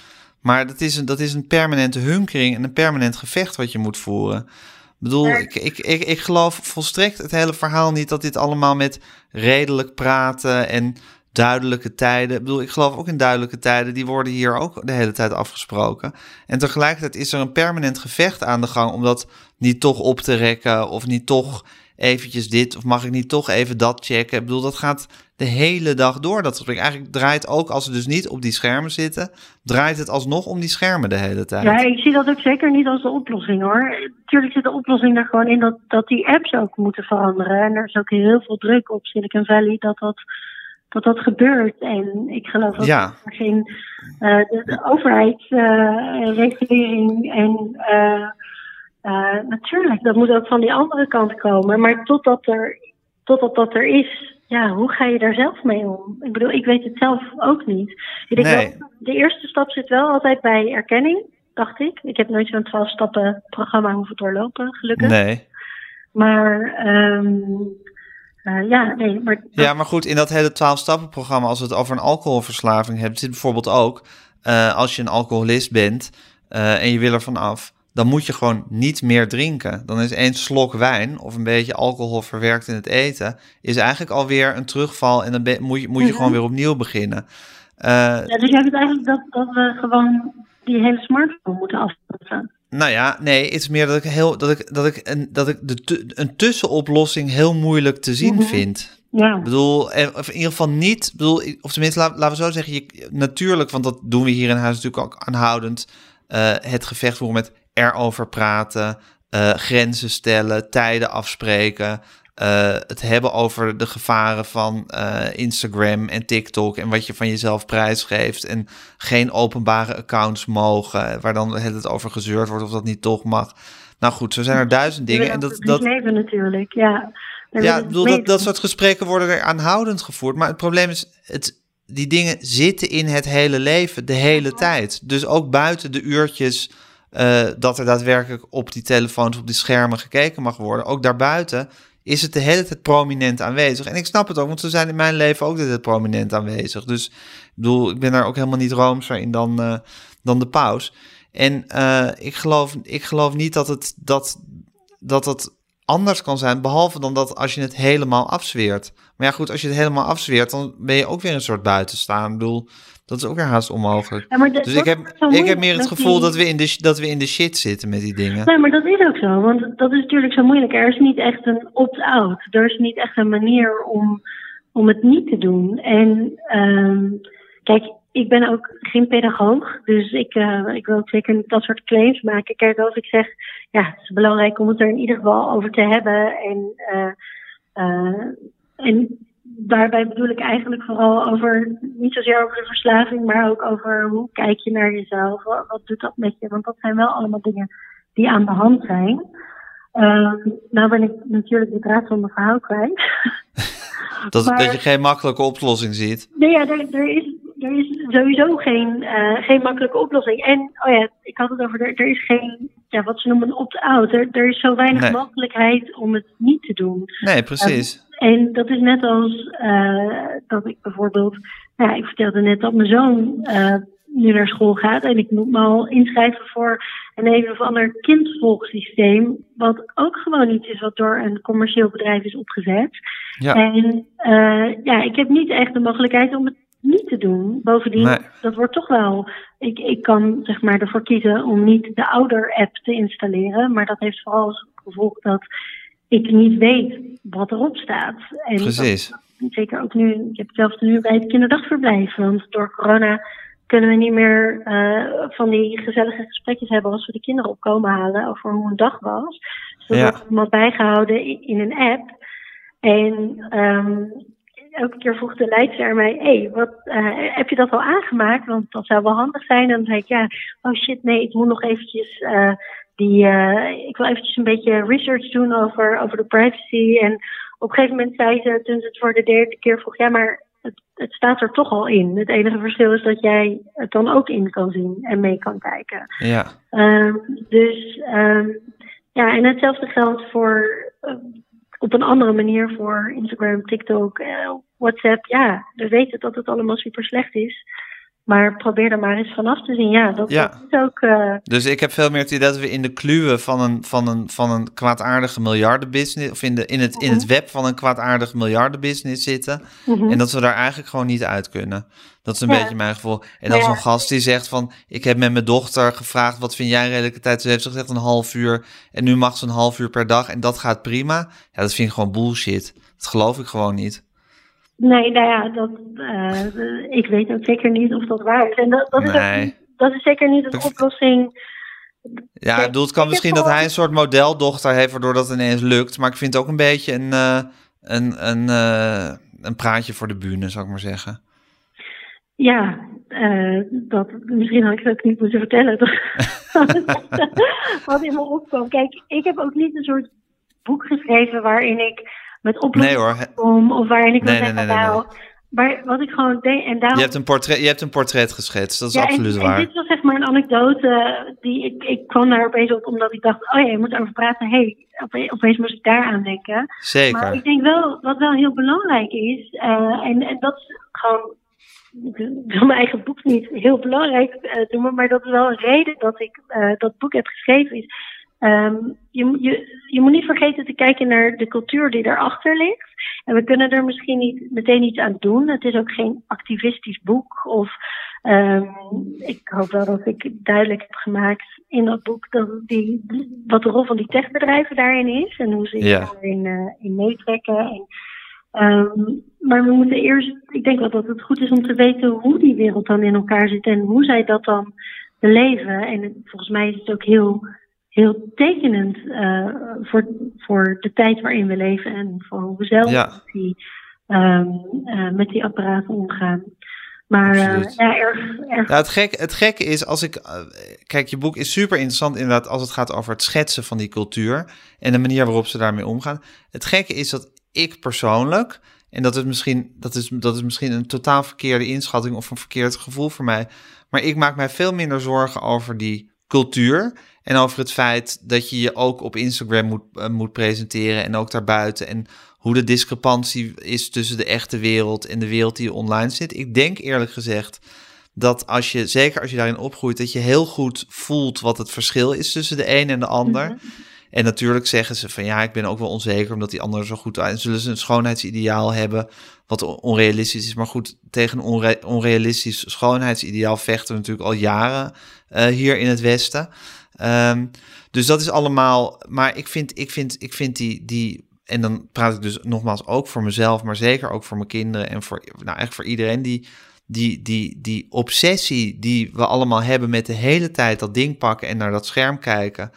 Maar dat is, een, dat is een permanente hunkering en een permanent gevecht wat je moet voeren. Ik bedoel, ik, ik, ik, ik geloof volstrekt het hele verhaal niet dat dit allemaal met redelijk praten en duidelijke tijden. Ik bedoel, ik geloof ook in duidelijke tijden, die worden hier ook de hele tijd afgesproken. En tegelijkertijd is er een permanent gevecht aan de gang om dat niet toch op te rekken of niet toch eventjes dit of mag ik niet toch even dat checken. Ik bedoel, dat gaat de hele dag door. Dat gesprek eigenlijk draait ook als we dus niet op die schermen zitten, draait het alsnog om die schermen de hele tijd. Ja, ik zie dat ook zeker niet als de oplossing hoor. Natuurlijk zit de oplossing er gewoon in dat, dat die apps ook moeten veranderen. En er is ook heel veel druk op Silicon Valley dat dat, dat, dat gebeurt. En ik geloof dat Ja. er geen eh, de, de overheidsregulering en eh, eh, natuurlijk, dat moet ook van die andere kant komen. Maar totdat, er, totdat dat er is, ja, hoe ga je daar zelf mee om? Ik bedoel, ik weet het zelf ook niet. Ik denk Nee. wel, de eerste stap zit wel altijd bij erkenning, dacht ik. Ik heb nooit zo'n 12 stappen programma hoeven doorlopen, gelukkig. Nee. Maar ehm, eh, ja, nee, maar Ja, maar goed, in dat hele 12-stappen-programma, als we het over een alcoholverslaving hebben, zit bijvoorbeeld ook, eh, als je een alcoholist bent en je wil er vanaf, dan moet je gewoon niet meer drinken. Dan is één slok wijn of een beetje alcohol verwerkt in het eten, is eigenlijk alweer een terugval en dan moet je, moet je Mhm. gewoon weer opnieuw beginnen. Eh, ja, dus jij vindt eigenlijk dat, dat we gewoon die hele smartphone moeten afzetten. Nou ja, nee, het is meer dat ik, heel, dat ik, dat ik, een, dat ik de een tussenoplossing heel moeilijk te zien Mhm. vind. Ja. Ik bedoel, eh, of in ieder geval niet, bedoel, of tenminste, laat- laten we zo zeggen, je, natuurlijk, want dat doen we hier in huis natuurlijk ook aanhoudend, eh, het gevecht voeren met erover praten, eh, grenzen stellen, tijden afspreken, eh, het hebben over de gevaren van eh, Instagram en TikTok en wat je van jezelf prijsgeeft en geen openbare accounts mogen, waar dan het over gezeurd wordt of dat niet toch mag. Nou goed, zo zijn er duizend dingen en dat, dat, leven natuurlijk, ja. Ja, ik bedoel, dat, dat soort gesprekken worden er aanhoudend gevoerd. Maar het probleem is, het, die dingen zitten in het hele leven, de hele tijd. Dus ook buiten de uurtjes eh, dat er daadwerkelijk op die telefoons, op die schermen gekeken mag worden. Ook daarbuiten is het de hele tijd prominent aanwezig. En ik snap het ook, want ze zijn in mijn leven ook de hele tijd prominent aanwezig. Dus ik bedoel, ik ben daar ook helemaal niet roomser in dan, eh, dan de paus. En eh, ik, geloof, ik geloof niet dat het, dat, dat het anders kan zijn, behalve dan dat als je het helemaal afzweert. Maar ja, goed, als je het helemaal afzweert, dan ben je ook weer een soort buitenstaan. Ik bedoel, dat is ook weer haast onmogelijk. Ja, maar dat- Dus dat ik heb, ik heb meer het gevoel die- dat we, in de, dat we in de shit zitten met die dingen. Nee, maar dat is ook zo, want dat is natuurlijk zo moeilijk. Er is niet echt een opt-out. Er is niet echt een manier om, om het niet te doen. En ehm, kijk, ik ben ook geen pedagoog, dus ik, eh, ik wil ook zeker niet dat soort claims maken. Kijk, als ik zeg, ja, het is belangrijk om het er in ieder geval over te hebben. En, eh, en daarbij bedoel ik eigenlijk vooral over, niet zozeer over de verslaving, maar ook over hoe kijk je naar jezelf, wat, wat doet dat met je? Want dat zijn wel allemaal dingen die aan de hand zijn. Ehm, nou ben ik natuurlijk de draad van mijn verhaal kwijt. Dat, maar- dat je geen makkelijke oplossing ziet. Nee, ja, er, er, is, er is sowieso geen, eh, geen makkelijke oplossing. En, oh ja, ik had het over, er, er is geen, ja, wat ze noemen een opt-out. Er, er is zo weinig Nee. mogelijkheid om het niet te doen. Nee, precies. En dat is net als eh, dat ik bijvoorbeeld, nou ja, ik vertelde net dat mijn zoon eh, nu naar school gaat en ik moet me al inschrijven voor een een of ander kindvolgsysteem, wat ook gewoon iets is wat door een commercieel bedrijf is opgezet. Ja. En eh, ja, ik heb niet echt de mogelijkheid om het niet te doen. Bovendien, Nee. dat wordt toch wel. Ik, ik kan zeg maar ervoor kiezen om niet de ouder-app te installeren, maar dat heeft vooral als gevolg dat ik niet weet wat erop staat. En Precies. dat- zeker ook nu, ik heb hetzelfde nu bij het kinderdagverblijf, want door corona kunnen we niet meer eh, van die gezellige gesprekjes hebben als we de kinderen op komen halen over hoe een dag was. Dus Ja. wordt allemaal bijgehouden in, in een app. En ehm, elke keer vroeg de leidster mij, hey, wat, eh, heb je dat al aangemaakt? Want dat zou wel handig zijn. En dan zei ik, ja, oh shit, nee, ik moet nog eventjes eh, die, eh, ik wil eventjes een beetje research doen over, over de privacy. En op een gegeven moment zei ze, toen ze het voor de derde keer vroeg, ja, maar het, het staat er toch al in. Het enige verschil is dat jij het dan ook in kan zien en mee kan kijken. Ja. Ehm, dus ehm, ja, en hetzelfde geldt voor eh, op een andere manier voor Instagram, TikTok, eh, WhatsApp. Ja, we weten dat het allemaal super slecht is. Maar probeer er maar eens vanaf te zien. Ja, dat, Ja. dat is ook. eh, Dus ik heb veel meer het idee dat we in de kluwen van een, van een, van een kwaadaardige miljardenbusiness, of in, de, in, het, in het web van een kwaadaardig miljardenbusiness zitten. mhm. En dat we daar eigenlijk gewoon niet uit kunnen. Dat is een Ja. beetje mijn gevoel. En Ja. zo'n gast die zegt van, ik heb met mijn dochter gevraagd, wat vind jij redelijke tijd? Ze heeft gezegd een half uur en nu mag ze een half uur per dag en dat gaat prima. Ja, dat vind ik gewoon bullshit. Dat geloof ik gewoon niet. Nee, nou ja, dat, eh, ik weet ook zeker niet of dat waar is. En dat, dat, is, Nee. ook, dat is zeker niet een oplossing. Ja, ik bedoel, het kan misschien dat hij een soort modeldochter heeft waardoor dat ineens lukt. Maar ik vind het ook een beetje een, eh, een, een, eh, een praatje voor de bühne, zou ik maar zeggen. Ja, dat, misschien had ik het ook niet moeten vertellen. Wat in me opkwam. Kijk, ik heb ook niet een soort boek geschreven waarin ik met oplossingen kom. Of waarin ik Nee, wil zeggen, nou... Maar wat ik gewoon. En daarom, je hebt, een portret, je hebt een portret geschetst, dat is ja, absoluut en, waar. En dit was zeg maar een anekdote die ik, ik kwam daar opeens op omdat ik dacht, oh ja, je moet erover praten. Hé, hey, opeens moest ik daar aan denken. Maar Zeker. ik denk wel, wat wel heel belangrijk is, eh, en, en dat is gewoon, ik wil mijn eigen boek niet heel belangrijk eh, noemen, maar dat is wel een reden dat ik eh, dat boek heb geschreven. Is, ehm, je, je, je moet niet vergeten te kijken naar de cultuur die erachter ligt. En we kunnen er misschien niet meteen iets aan doen. Het is ook geen activistisch boek. Of ehm, ik hoop wel dat ik duidelijk heb gemaakt in dat boek dat die, wat de rol van die techbedrijven daarin is. En hoe ze Ja. daarin eh, in meetrekken. En, ehm, maar we moeten eerst, ik denk wel dat het goed is om te weten hoe die wereld dan in elkaar zit en hoe zij dat dan beleven. En het- volgens mij is het ook heel, heel tekenend eh, voor, voor de tijd waarin we leven en voor hoe we zelf Ja. met, die, ehm, eh, met die apparaten omgaan. Maar eh, ja, erg, erg Nou, het, gek, het gekke is, als ik. kijk, je boek is super interessant, inderdaad, als het gaat over het schetsen van die cultuur. En de manier waarop ze daarmee omgaan. Het gekke is dat ik persoonlijk. En dat is misschien, dat is, dat is misschien een totaal verkeerde inschatting of een verkeerd gevoel voor mij. Maar ik maak mij veel minder zorgen over die cultuur. En over het feit dat je je ook op Instagram moet, eh, moet presenteren. En ook daarbuiten. En hoe de discrepantie is tussen de echte wereld en de wereld die online zit. Ik denk eerlijk gezegd dat als je, zeker als je daarin opgroeit, dat je heel goed voelt wat het verschil is tussen de een en de ander. En natuurlijk zeggen ze van ja, ik ben ook wel onzeker omdat die anderen zo goed uit. Zullen ze een schoonheidsideaal hebben wat on- onrealistisch is. Maar goed, tegen een onre- onrealistisch schoonheidsideaal vechten we natuurlijk al jaren eh, hier in het Westen. Ehm, dus dat is allemaal. Maar ik vind, ik vind, ik vind die, die. En dan praat ik dus nogmaals ook voor mezelf, maar zeker ook voor mijn kinderen en voor, nou eigenlijk voor iedereen die, die, die, die obsessie die we allemaal hebben met de hele tijd dat ding pakken en naar dat scherm kijken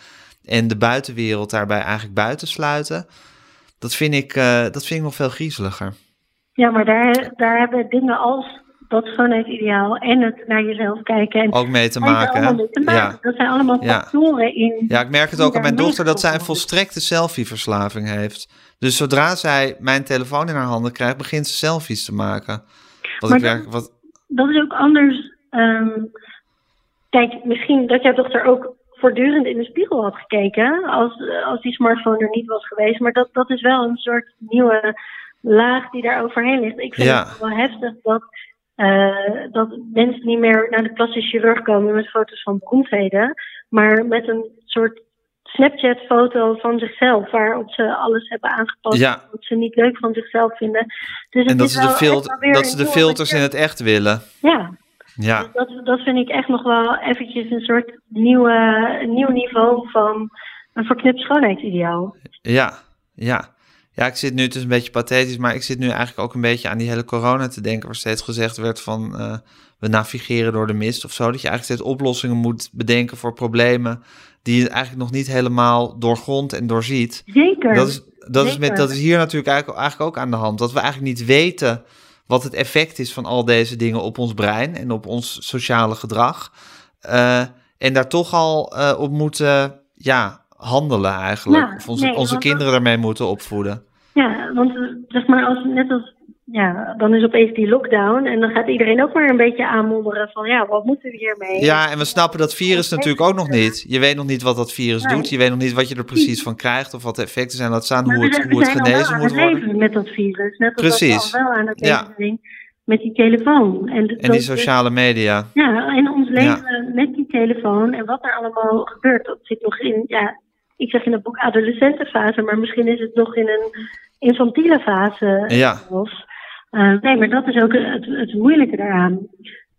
en de buitenwereld daarbij eigenlijk buitensluiten. Dat vind ik, eh, dat vind ik nog veel griezeliger. Ja, maar daar, daar hebben dingen als dat schoonheidsideaal en het naar jezelf kijken. En Ook mee te maken. allemaal Hè? mee te maken. Ja. Dat zijn allemaal Ja. factoren in. ja, ik merk het ook aan mijn dochter dat zij een volstrekte selfie-verslaving heeft. Dus zodra zij mijn telefoon in haar handen krijgt, begint ze selfies te maken. Wat Maar ik wat, Dat is ook anders. ehm, kijk, misschien dat jouw dochter ook voortdurend in de spiegel had gekeken als, als die smartphone er niet was geweest. Maar dat, dat is wel een soort nieuwe laag die daar overheen ligt. Ik vind Ja. het wel heftig dat, eh, dat mensen niet meer naar de plastische chirurg komen met foto's van beroemdheden, maar met een soort Snapchat-foto van zichzelf, waarop ze alles hebben aangepast Ja. wat ze niet leuk van zichzelf vinden. Dus en dat is de, dat ze de filters in het echt willen. Ja, Ja, dus dat, dat vind ik echt nog wel eventjes een soort nieuwe, nieuw niveau van een verknipt schoonheidsideaal. ja, ja. Ja, ik zit nu, het is een beetje pathetisch, maar ik zit nu eigenlijk ook een beetje aan die hele corona te denken, waar steeds gezegd werd van eh, we navigeren door de mist of zo. Dat je eigenlijk steeds oplossingen moet bedenken voor problemen die je eigenlijk nog niet helemaal doorgrondt en doorziet. Zeker. Dat is, dat, is met, dat is hier natuurlijk eigenlijk, eigenlijk ook aan de hand. Dat we eigenlijk niet weten wat het effect is van al deze dingen op ons brein en op ons sociale gedrag. Eh, en daar toch al eh, op moeten ja, handelen eigenlijk. Ja, of onze, nee, onze kinderen daarmee moeten opvoeden. Ja, want zeg maar, als, net als ja, dan is opeens die lockdown en dan gaat iedereen ook maar een beetje aanmodderen van ja, wat moeten we hiermee? Ja, en we snappen dat virus natuurlijk ook nog niet. Je weet nog niet wat dat virus Nee. doet. Je weet nog niet wat je er precies van krijgt of wat de effecten zijn. Laat staan hoe het, hoe het genezen moet worden. leven met dat virus. Net als Precies. dat we al wel aan het leven met die telefoon. En, die sociale media. Ja, en ons leven met die telefoon en wat er allemaal gebeurt, dat zit nog in, ja, ik zeg in het boek adolescentenfase, maar misschien is het nog in een infantiele fase. Ja. Eh, nee, maar dat is ook het, het moeilijke daaraan.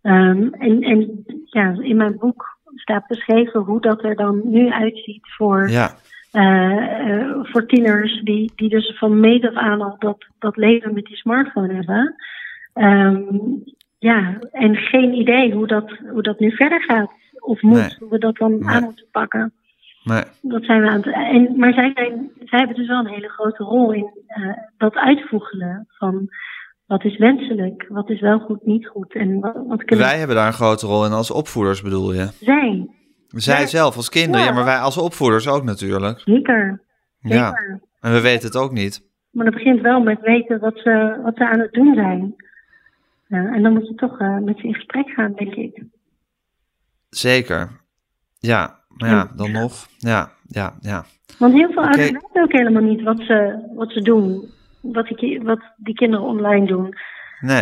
Ehm, en en ja, in mijn boek staat beschreven hoe dat er dan nu uitziet voor, Ja, eh, eh, voor tieners die, die dus van meet af aan al dat, dat leven met die smartphone hebben. Ehm, ja, en geen idee hoe dat, hoe dat nu verder gaat. Of moet, Nee. hoe we dat dan Nee. aan moeten pakken. maar Dat zijn we aan het. En, maar zij, zijn, zij hebben dus wel een hele grote rol in dat uitvoegelen van wat is wenselijk, wat is wel goed, niet goed. En wat, wat kunnen wij hebben daar een grote rol in als opvoeders, bedoel je? zij. Zij Ja. zelf als kinderen, ja. Ja. maar wij als opvoeders ook natuurlijk. Zeker, Ja, zeker. en we weten het ook niet. Maar dat begint wel met weten wat ze, wat ze aan het doen zijn. Ja, en dan moet je toch eh, met ze in gesprek gaan, denk ik. Zeker. Ja, maar ja, dan nog. Ja, ja, ja. Want heel veel ouders weten ook helemaal niet wat ze, wat ze doen. Wat die, wat die kinderen online doen. Nee.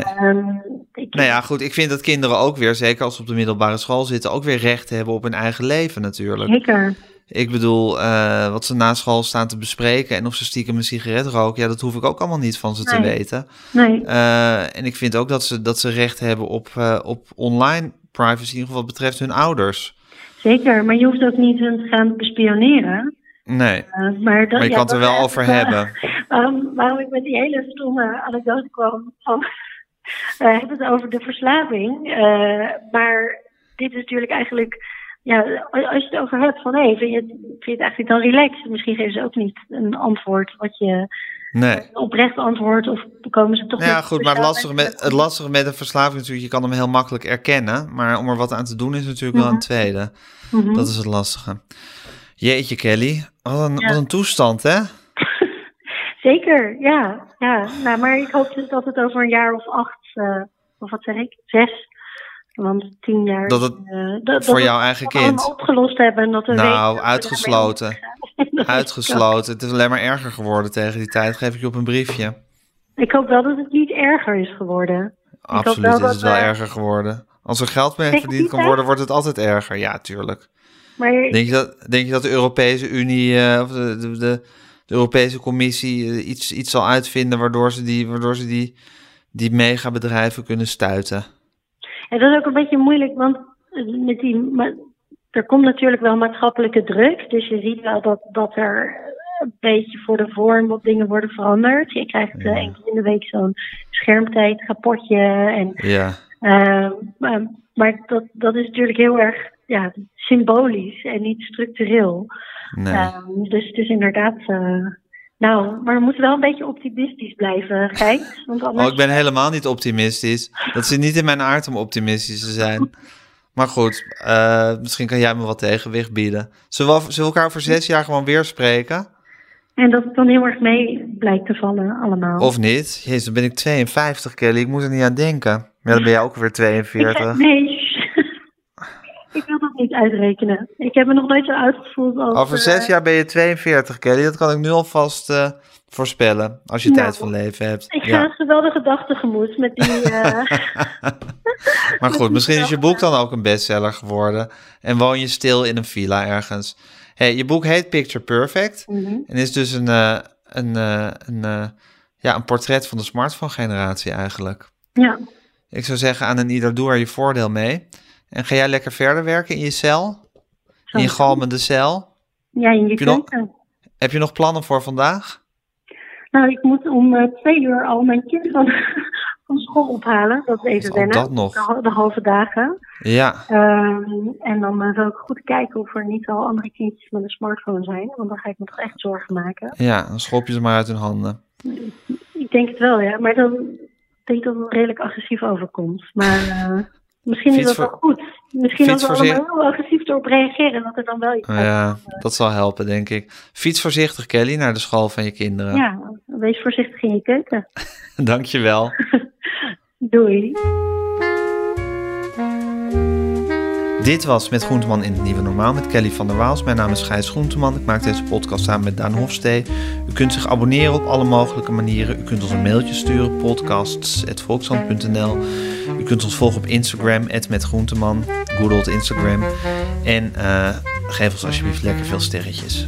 Ik, Nou ja, goed, ik vind dat kinderen ook weer, zeker als ze op de middelbare school zitten, ook weer recht hebben op hun eigen leven natuurlijk. Zeker. Ik bedoel, eh, wat ze na school staan te bespreken en of ze stiekem een sigaret roken, ja, dat hoef ik ook allemaal niet van ze te weten. Nee, Eh, en ik vind ook dat ze, dat ze recht hebben op, eh, op online privacy, in ieder geval wat betreft hun ouders. zeker. Maar je hoeft ook niet hun te gaan bespioneren. Nee, Eh, maar, dat, maar je ja, kan het er wel over hebben. Waarom, waarom ik met die hele stomme anekdote kwam van... eh heb het over de verslaving. eh, maar dit is natuurlijk eigenlijk... Ja, als je het over hebt van... Hé, vind, je het, vind je het eigenlijk dan relaxed? Misschien geven ze ook niet een antwoord wat je... Nee. Oprecht antwoord of komen ze toch... Ja, goed, maar het lastige, met, het lastige met een verslaving is natuurlijk, je kan hem heel makkelijk erkennen, maar om er wat aan te doen is natuurlijk wel een tweede. Mhm. Dat is het lastige. Jeetje, Kelly. Wat een, Ja. wat een toestand, hè? Zeker, ja. ja. Nou, maar ik hoop dus dat het over een jaar of acht, eh, of wat zeg ik, zes, want tien jaar... Dat het eh, dat, voor dat jouw we eigen kind. opgelost hebben en dat we Nou, uitgesloten. Uitgesloten. Het is alleen maar erger geworden tegen die tijd. Geef ik je op een briefje. Ik hoop wel dat het niet erger is geworden. Absoluut is het wel we- erger geworden. Als er geld mee verdiend die kan tijd? worden, wordt het altijd erger. Ja, tuurlijk. Maar Denk je dat, denk je dat de Europese Unie eh, of de, de, de, de Europese Commissie eh, iets, iets zal uitvinden waardoor ze die, waardoor ze die, die megabedrijven kunnen stuiten? En dat is ook een beetje moeilijk, want eh, met die, maar er komt natuurlijk wel maatschappelijke druk. Dus je ziet wel dat, dat er een beetje voor de vorm wat dingen worden veranderd. Je krijgt één keer in de week zo'n schermtijd, rapportje. En, Ja, maar maar dat, dat is natuurlijk heel erg ja, symbolisch en niet structureel. nee. Ehm, dus het is inderdaad. eh, nou, maar we moeten wel een beetje optimistisch blijven, Gijs. Want anders... Oh, ik ben helemaal niet optimistisch. Dat zit niet in mijn aard om optimistisch te zijn. Maar goed, eh, misschien kan jij me wat tegenwicht bieden. Zullen we, zullen we elkaar over zes jaar gewoon weer spreken? En dat het dan heel erg mee blijkt te vallen allemaal. Of niet? Jezus, dan ben ik 52, Kelly. Ik moet er niet aan denken. Maar dan ben jij ook weer Ik, 42. nee, ik wil dat niet uitrekenen. Ik heb me nog nooit zo uitgevoeld als... Over eh, zes jaar ben je 42, Kelly. Dat kan ik nu alvast eh, voorspellen. Als je Nou, tijd van leven hebt. Ik ga een geweldige dag tegemoet met die... eh, Maar goed, misschien is je boek dan ook een bestseller geworden. En woon je stil in een villa ergens. Hey, je boek heet Picture Perfect. mhm. En is dus een, eh, een, eh, een, eh, ja, een portret van de smartphone-generatie eigenlijk. Ja, Ik zou zeggen, aan een ieder doe er je voordeel mee. En ga jij lekker verder werken in je cel? In je galmende cel? Ja, in je Heb je nog- keuken. Heb je nog plannen voor vandaag? Nou, ik moet om eh, twee uur al mijn kind van, van school ophalen. Dat is even wennen. dat nog. De, ha- de halve dagen. Ja, Ehm, en dan uh, wil ik goed kijken of er niet al andere kindjes met een smartphone zijn. Want dan ga ik me toch echt zorgen maken. ja, dan schop je ze maar uit hun handen. Ik denk het wel, ja. Maar dan denk ik dat het redelijk agressief overkomt. Maar eh, misschien is dat wel goed. Misschien dat we allemaal heel agressief erop reageren. Dat er dan wel iets uit Ja, dat zal helpen, denk ik. Fiets voorzichtig, Kelly, naar de school van je kinderen. Ja, wees voorzichtig in je keuken. Dankjewel. Doei. Dit was Met Groenteman in het Nieuwe Normaal met Kelly van der Waals. Mijn naam is Gijs Groenteman. Ik maak deze podcast samen met Daan Hofstee. U kunt zich abonneren op alle mogelijke manieren. U kunt ons een mailtje sturen, podcasts.volkshand.nl. U kunt ons volgen op Instagram, @metgroenteman, good old Instagram. En uh, geef ons alsjeblieft lekker veel sterretjes.